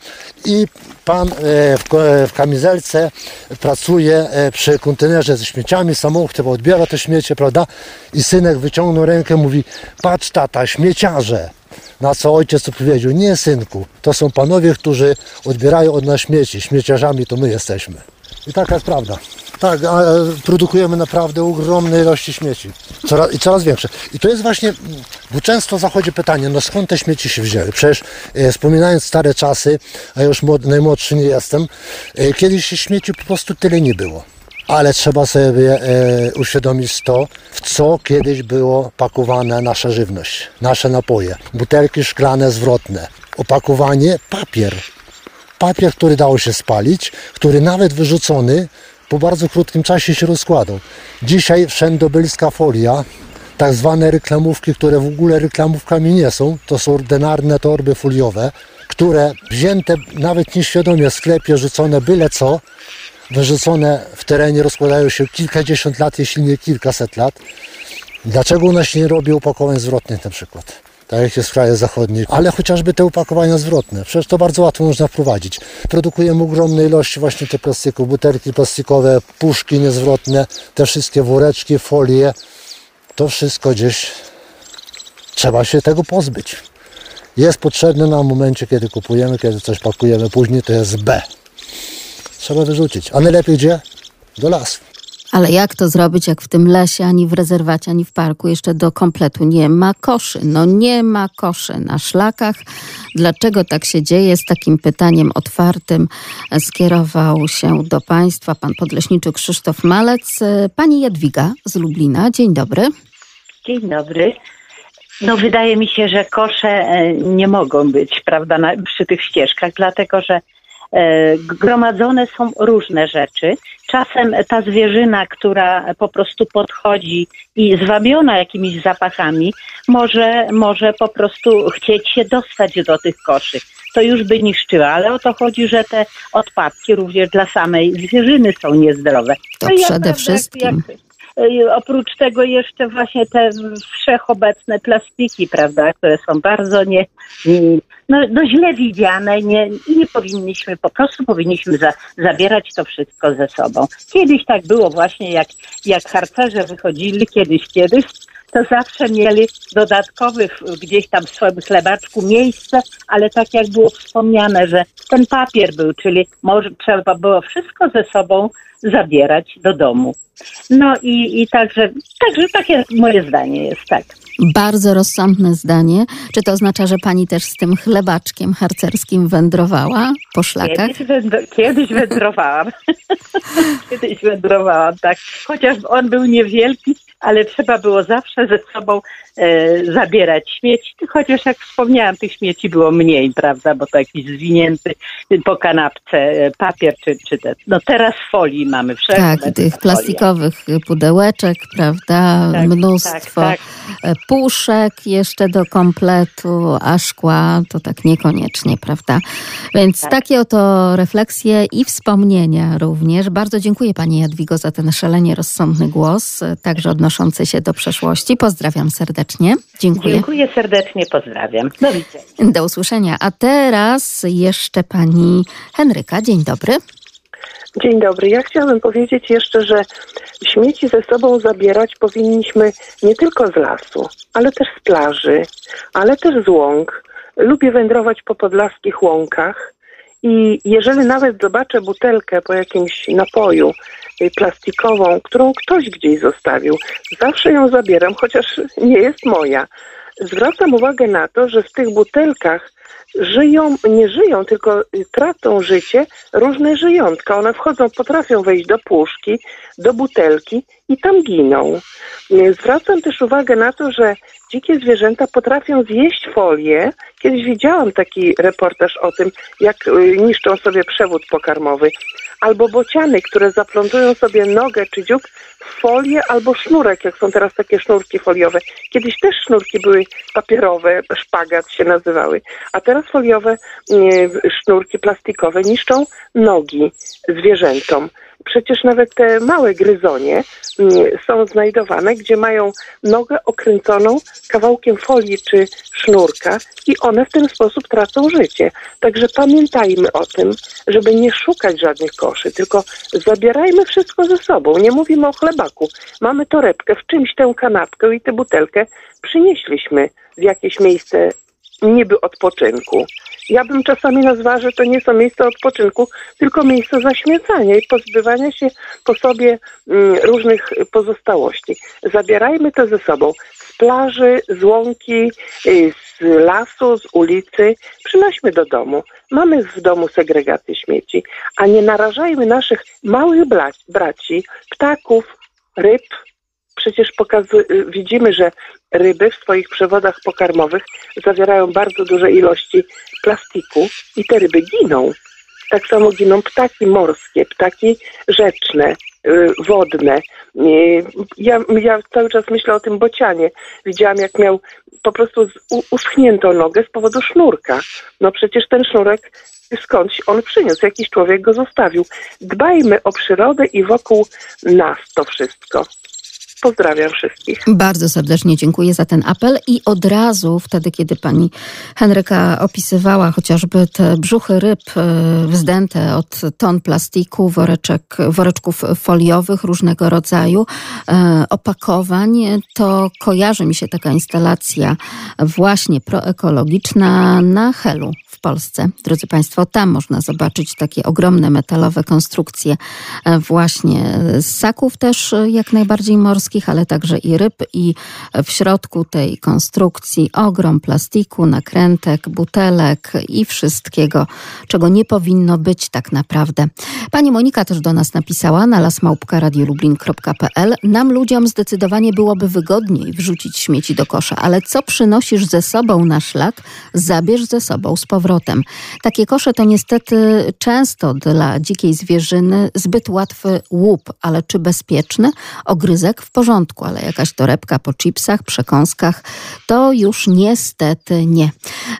i pan e, w, w, kamizelce pracuje e, przy kontenerze ze śmieciami, samochód chyba odbiera te śmiecie, prawda? I synek wyciągnął rękę, mówi, patrz tata, śmieciarze. Na co ojciec odpowiedział, nie synku, to są panowie, którzy odbierają od nas śmieci. Śmieciarzami to my jesteśmy. I taka jest prawda. Tak, produkujemy naprawdę ogromne ilości śmieci. Coraz, I coraz większe. I to jest właśnie, bo często zachodzi pytanie, no skąd te śmieci się wzięły? Przecież e, wspominając stare czasy, a już młody, najmłodszy nie jestem, e, kiedyś śmieci po prostu tyle nie było ale trzeba sobie e, uświadomić to, w co kiedyś było pakowane nasza żywność, nasze napoje. Butelki szklane zwrotne, opakowanie papier. Papier, który dało się spalić, który nawet wyrzucony po bardzo krótkim czasie się rozkładał. Dzisiaj wszędobylska folia, tak zwane reklamówki, które w ogóle reklamówkami nie są, to są ordynarne torby foliowe, które wzięte nawet nieświadomie w sklepie, rzucone byle co, wyrzucone w terenie rozkładają się kilkadziesiąt lat, jeśli nie kilkaset lat. Dlaczego u nas nie robi opakowań zwrotnych na przykład? Tak jak jest w krajach zachodnich, ale chociażby te opakowania zwrotne. Przecież to bardzo łatwo można wprowadzić. Produkujemy ogromne ilości właśnie tych plastików, butelki plastikowe, puszki niezwrotne, te wszystkie woreczki, folie. To wszystko gdzieś trzeba się tego pozbyć. Jest potrzebne na momencie, kiedy kupujemy, kiedy coś pakujemy, później to jest B trzeba wyrzucić. A najlepiej gdzie? Do lasu. Ale jak to zrobić, jak w tym lesie, ani w rezerwacie, ani w parku jeszcze do kompletu nie ma koszy? No nie ma koszy na szlakach. Dlaczego tak się dzieje? Z takim pytaniem otwartym skierował się do Państwa pan podleśniczy Krzysztof Malec. Pani Jadwiga z Lublina. Dzień dobry. Dzień dobry. No wydaje mi się, że kosze e, nie mogą być, prawda, na, przy tych ścieżkach, dlatego że e, gromadzone są różne rzeczy. Czasem ta zwierzyna, która po prostu podchodzi i zwabiona jakimiś zapachami, może, może po prostu chcieć się dostać do tych koszy. To już by niszczyła, ale o to chodzi, że te odpadki również dla samej zwierzyny są niezdrowe. To No ja, przede prawda, wszystkim. Jak, oprócz tego jeszcze właśnie te wszechobecne plastiki, prawda, które są bardzo nie, no, no źle widziane nie, nie powinniśmy, po prostu powinniśmy za, zabierać to wszystko ze sobą. Kiedyś tak było właśnie, jak, jak harcerze wychodzili kiedyś, kiedyś, to zawsze mieli dodatkowy gdzieś tam w swoim chlebaczku miejsce, ale tak jak było wspomniane, że ten papier był, czyli może trzeba było wszystko ze sobą zabierać do domu. No i, i także, także takie moje zdanie jest, tak. Bardzo rozsądne zdanie. Czy to oznacza, że pani też z tym chlebaczkiem harcerskim wędrowała po szlakach? Kiedyś, wędro, kiedyś wędrowałam. kiedyś wędrowałam, tak. Chociaż on był niewielki, ale trzeba było zawsze ze sobą e, zabierać śmieci. Chociaż jak wspomniałam, tych śmieci było mniej, prawda? Bo to jakiś zwinięty po kanapce e, papier czy, czy te. No teraz folii mamy wszędzie. Tak, tych plastikowych pudełeczek, prawda? Tak, Mnóstwo tak, e, puszek jeszcze do kompletu, a szkła to tak niekoniecznie, prawda? Więc Tak. takie oto refleksje i wspomnienia również. Bardzo dziękuję Pani Jadwigo za ten szalenie rozsądny głos, e, także odnoszący się do przeszłości. Pozdrawiam serdecznie. Dziękuję. Dziękuję serdecznie, pozdrawiam. Do widzenia. Do usłyszenia. A teraz jeszcze Pani Henryka. Dzień dobry. Dzień dobry. Ja chciałabym powiedzieć jeszcze, że śmieci ze sobą zabierać powinniśmy nie tylko z lasu, ale też z plaży, ale też z łąk. Lubię wędrować po podlaskich łąkach i jeżeli nawet zobaczę butelkę po jakimś napoju plastikową, którą ktoś gdzieś zostawił, zawsze ją zabieram, chociaż nie jest moja. Zwracam uwagę na to, że w tych butelkach żyją, nie żyją, tylko tracą życie różne żyjątka. One wchodzą, potrafią wejść do puszki, do butelki i tam giną. Zwracam też uwagę na to, że dzikie zwierzęta potrafią zjeść folię. Kiedyś widziałam taki reportaż o tym, jak y, niszczą sobie przewód pokarmowy. Albo bociany, które zaplątują sobie nogę czy dziób w folię albo sznurek, jak są teraz takie sznurki foliowe. Kiedyś też sznurki były papierowe, szpagat się nazywały, a teraz foliowe y, sznurki plastikowe niszczą nogi zwierzętom. Przecież nawet te małe gryzonie y, są znajdowane, gdzie mają nogę okręconą kawałkiem folii czy sznurka i one w ten sposób tracą życie. Także pamiętajmy o tym, żeby nie szukać żadnych koszy, tylko zabierajmy wszystko ze sobą. Nie mówimy o chlebaku. Mamy torebkę, w czymś tę kanapkę i tę butelkę przynieśliśmy w jakieś miejsce niby odpoczynku. Ja bym czasami nazwała, że to nie są miejsca odpoczynku, tylko miejsca zaśmiecania i pozbywania się po sobie mm, różnych pozostałości. Zabierajmy to ze sobą z plaży, z łąki, y, z lasu, z ulicy. Przynośmy do domu. Mamy w domu segregację śmieci, a nie narażajmy naszych małych braci, ptaków, ryb, Przecież y, widzimy, że ryby w swoich przewodach pokarmowych zawierają bardzo duże ilości plastiku i te ryby giną. Tak samo giną ptaki morskie, ptaki rzeczne, y, wodne. Y, Ja, ja cały czas myślę o tym bocianie. Widziałam, jak miał po prostu uschniętą nogę z powodu sznurka. No przecież ten sznurek skądś on przyniósł, jakiś człowiek go zostawił. Dbajmy o przyrodę i wokół nas to wszystko. Pozdrawiam wszystkich. Bardzo serdecznie dziękuję za ten apel i od razu wtedy, kiedy pani Henryka opisywała chociażby te brzuchy ryb e, wzdęte od ton plastiku, woreczek, woreczków foliowych różnego rodzaju, e, opakowań, to kojarzy mi się taka instalacja właśnie proekologiczna na Helu Polsce. Drodzy Państwo, tam można zobaczyć takie ogromne metalowe konstrukcje e, właśnie ssaków też e, jak najbardziej morskich, ale także i ryb i w środku tej konstrukcji ogrom plastiku, nakrętek, butelek i wszystkiego, czego nie powinno być tak naprawdę. Pani Monika też do nas napisała na lasmałpka.radiolublin.pl Nam ludziom zdecydowanie byłoby wygodniej wrzucić śmieci do kosza, ale co przynosisz ze sobą na szlak, zabierz ze sobą z powrotem. Takie kosze to niestety często dla dzikiej zwierzyny zbyt łatwy łup, ale czy bezpieczny? Ogryzek w porządku, ale jakaś torebka po chipsach, przekąskach to już niestety nie.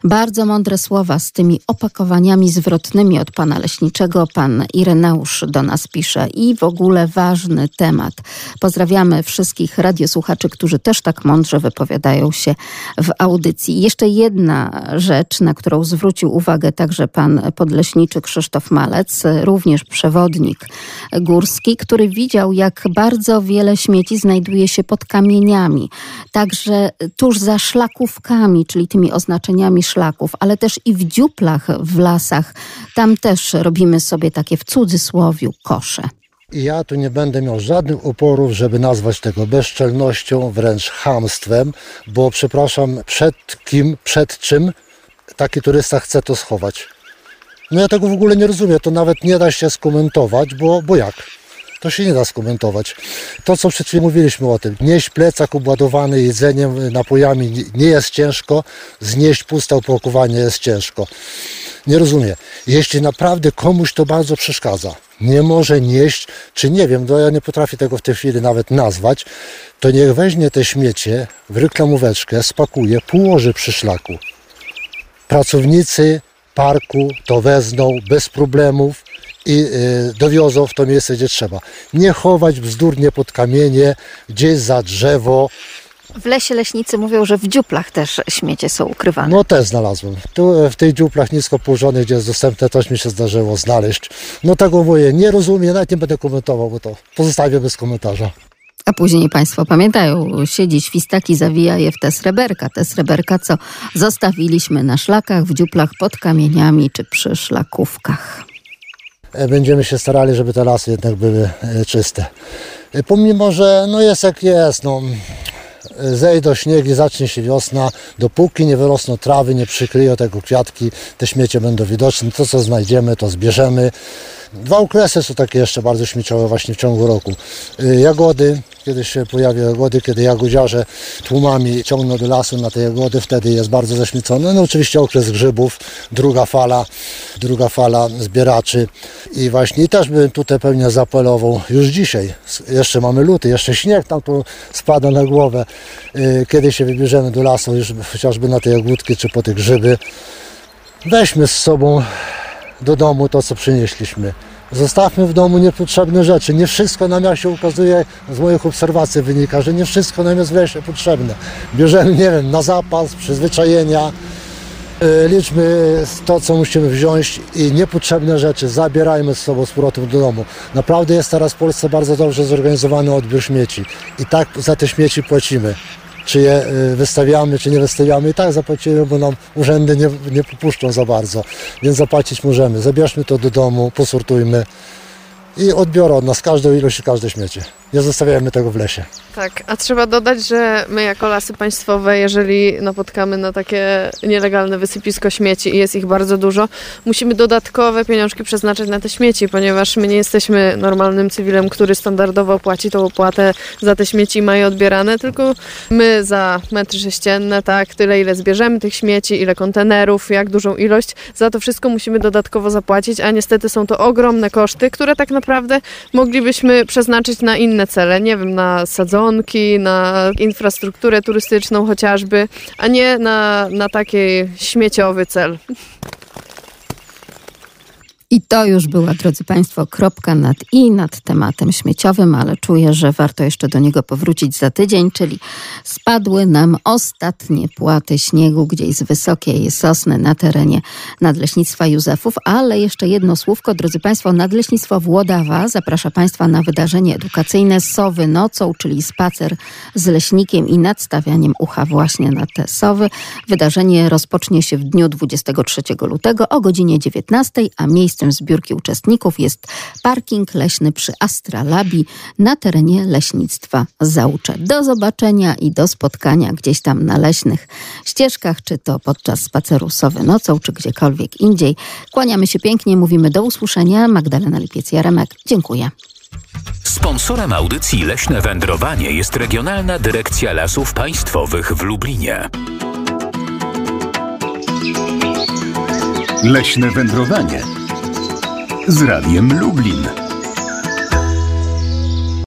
Bardzo mądre słowa z tymi opakowaniami zwrotnymi od pana leśniczego. Pan Ireneusz do nas pisze i w ogóle ważny temat. Pozdrawiamy wszystkich radiosłuchaczy, którzy też tak mądrze wypowiadają się w audycji. Jeszcze jedna rzecz, na którą zwrócił uwagę także pan podleśniczy Krzysztof Malec, również przewodnik górski, który widział, jak bardzo wiele śmieci znajduje się pod kamieniami, także tuż za szlakówkami, czyli tymi oznaczeniami szlaków, ale też i w dziuplach w lasach. Tam też robimy sobie takie w cudzysłowiu kosze. I ja tu nie będę miał żadnych oporów, żeby nazwać tego bezczelnością, wręcz hamstwem, bo przepraszam, przed kim, przed czym taki turysta chce to schować. No ja tego w ogóle nie rozumiem, to nawet nie da się skomentować, bo, bo jak? To się nie da skomentować. To, co przed chwilą mówiliśmy o tym, nieść plecak obładowany jedzeniem, napojami nie jest ciężko, znieść puste opakowanie jest ciężko. Nie rozumiem. Jeśli naprawdę komuś to bardzo przeszkadza, nie może nieść, czy nie wiem, no ja nie potrafię tego w tej chwili nawet nazwać, to niech weźmie te śmiecie w reklamóweczkę, spakuje, położy przy szlaku. Pracownicy parku to wezmą bez problemów i y, dowiozą w to miejsce, gdzie trzeba. Nie chować bzdurnie pod kamienie, gdzieś za drzewo. W lesie leśnicy mówią, że w dziuplach też śmiecie są ukrywane. No też znalazłem. Tu e, w tych dziuplach nisko położonych, gdzie jest dostępne, też mi się zdarzyło znaleźć. No tego mówię, nie rozumiem, nawet nie będę komentował, bo to pozostawię bez komentarza. A później Państwo pamiętają, siedzi świstaki, zawija je w te sreberka. Te sreberka, co zostawiliśmy na szlakach, w dziuplach, pod kamieniami czy przy szlakówkach. E, Będziemy się starali, żeby te lasy jednak były e, czyste. E, Pomimo, że no jest jak jest, no, zejdą śniegi, zacznie się wiosna, dopóki nie wyrosną trawy, nie przykryją tego kwiatki, te śmiecie będą widoczne. To, co znajdziemy, to zbierzemy. Dwa okresy są takie jeszcze bardzo śmieciowe właśnie w ciągu roku. Y, Jagody, kiedy się pojawią jagody, kiedy jagodziarze tłumami ciągną do lasu na te jagody, wtedy jest bardzo zaśmiecone. No oczywiście okres grzybów, druga fala, druga fala zbieraczy i właśnie też bym tutaj pewnie zapelował już dzisiaj. Jeszcze mamy luty, jeszcze śnieg tam tu spada na głowę. Y, Kiedy się wybierzemy do lasu, już chociażby na te jagódki czy po te grzyby, weźmy z sobą do domu to, co przynieśliśmy. Zostawmy w domu niepotrzebne rzeczy. Nie wszystko nam, jak się ukazuje, z moich obserwacji wynika, że nie wszystko nam jest w lesie potrzebne. Bierzemy, nie wiem, na zapas, przyzwyczajenia, yy, liczmy to, co musimy wziąć i niepotrzebne rzeczy zabierajmy z sobą z powrotem do domu. Naprawdę jest teraz w Polsce bardzo dobrze zorganizowany odbiór śmieci i tak za te śmieci płacimy. Czy je y, wystawiamy, czy nie wystawiamy, i tak zapłacimy, bo nam urzędy nie, nie popuszczą za bardzo, więc zapłacić możemy. Zabierzmy to do domu, posortujmy i odbiorą od nas każdą ilość i każde śmiecie. Nie zostawiajmy tego w lesie. Tak, a trzeba dodać, że my jako lasy państwowe, jeżeli napotkamy na takie nielegalne wysypisko śmieci i jest ich bardzo dużo, musimy dodatkowe pieniążki przeznaczyć na te śmieci, ponieważ my nie jesteśmy normalnym cywilem, który standardowo płaci tą opłatę za te śmieci i ma je odbierane, tylko my za metry sześcienne, tak, tyle ile zbierzemy tych śmieci, ile kontenerów, jak dużą ilość, za to wszystko musimy dodatkowo zapłacić, a niestety są to ogromne koszty, które tak naprawdę moglibyśmy przeznaczyć na inne cele, nie wiem, na sadzonki, na infrastrukturę turystyczną chociażby, a nie na, na taki śmieciowy cel. I to już była, drodzy Państwo, kropka nad i nad tematem śmieciowym, ale czuję, że warto jeszcze do niego powrócić za tydzień, czyli spadły nam ostatnie płaty śniegu gdzieś z wysokiej sosny na terenie Nadleśnictwa Józefów, ale jeszcze jedno słówko, drodzy Państwo, Nadleśnictwo Włodawa zaprasza Państwa na wydarzenie edukacyjne Sowy nocą, czyli spacer z leśnikiem i nadstawianiem ucha właśnie na te sowy. Wydarzenie rozpocznie się w dniu 23 lutego o godzinie 19, a miejscem zbiórki uczestników jest parking leśny przy Astralabi na terenie leśnictwa Zaucze. Do zobaczenia i do spotkania gdzieś tam na leśnych ścieżkach, czy to podczas spaceru sowy nocą, czy gdziekolwiek indziej. Kłaniamy się pięknie, mówimy do usłyszenia. Magdalena Lipiec-Jaremek, dziękuję. Sponsorem audycji Leśne Wędrowanie jest Regionalna Dyrekcja Lasów Państwowych w Lublinie. Leśne wędrowanie z Radiem Lublin.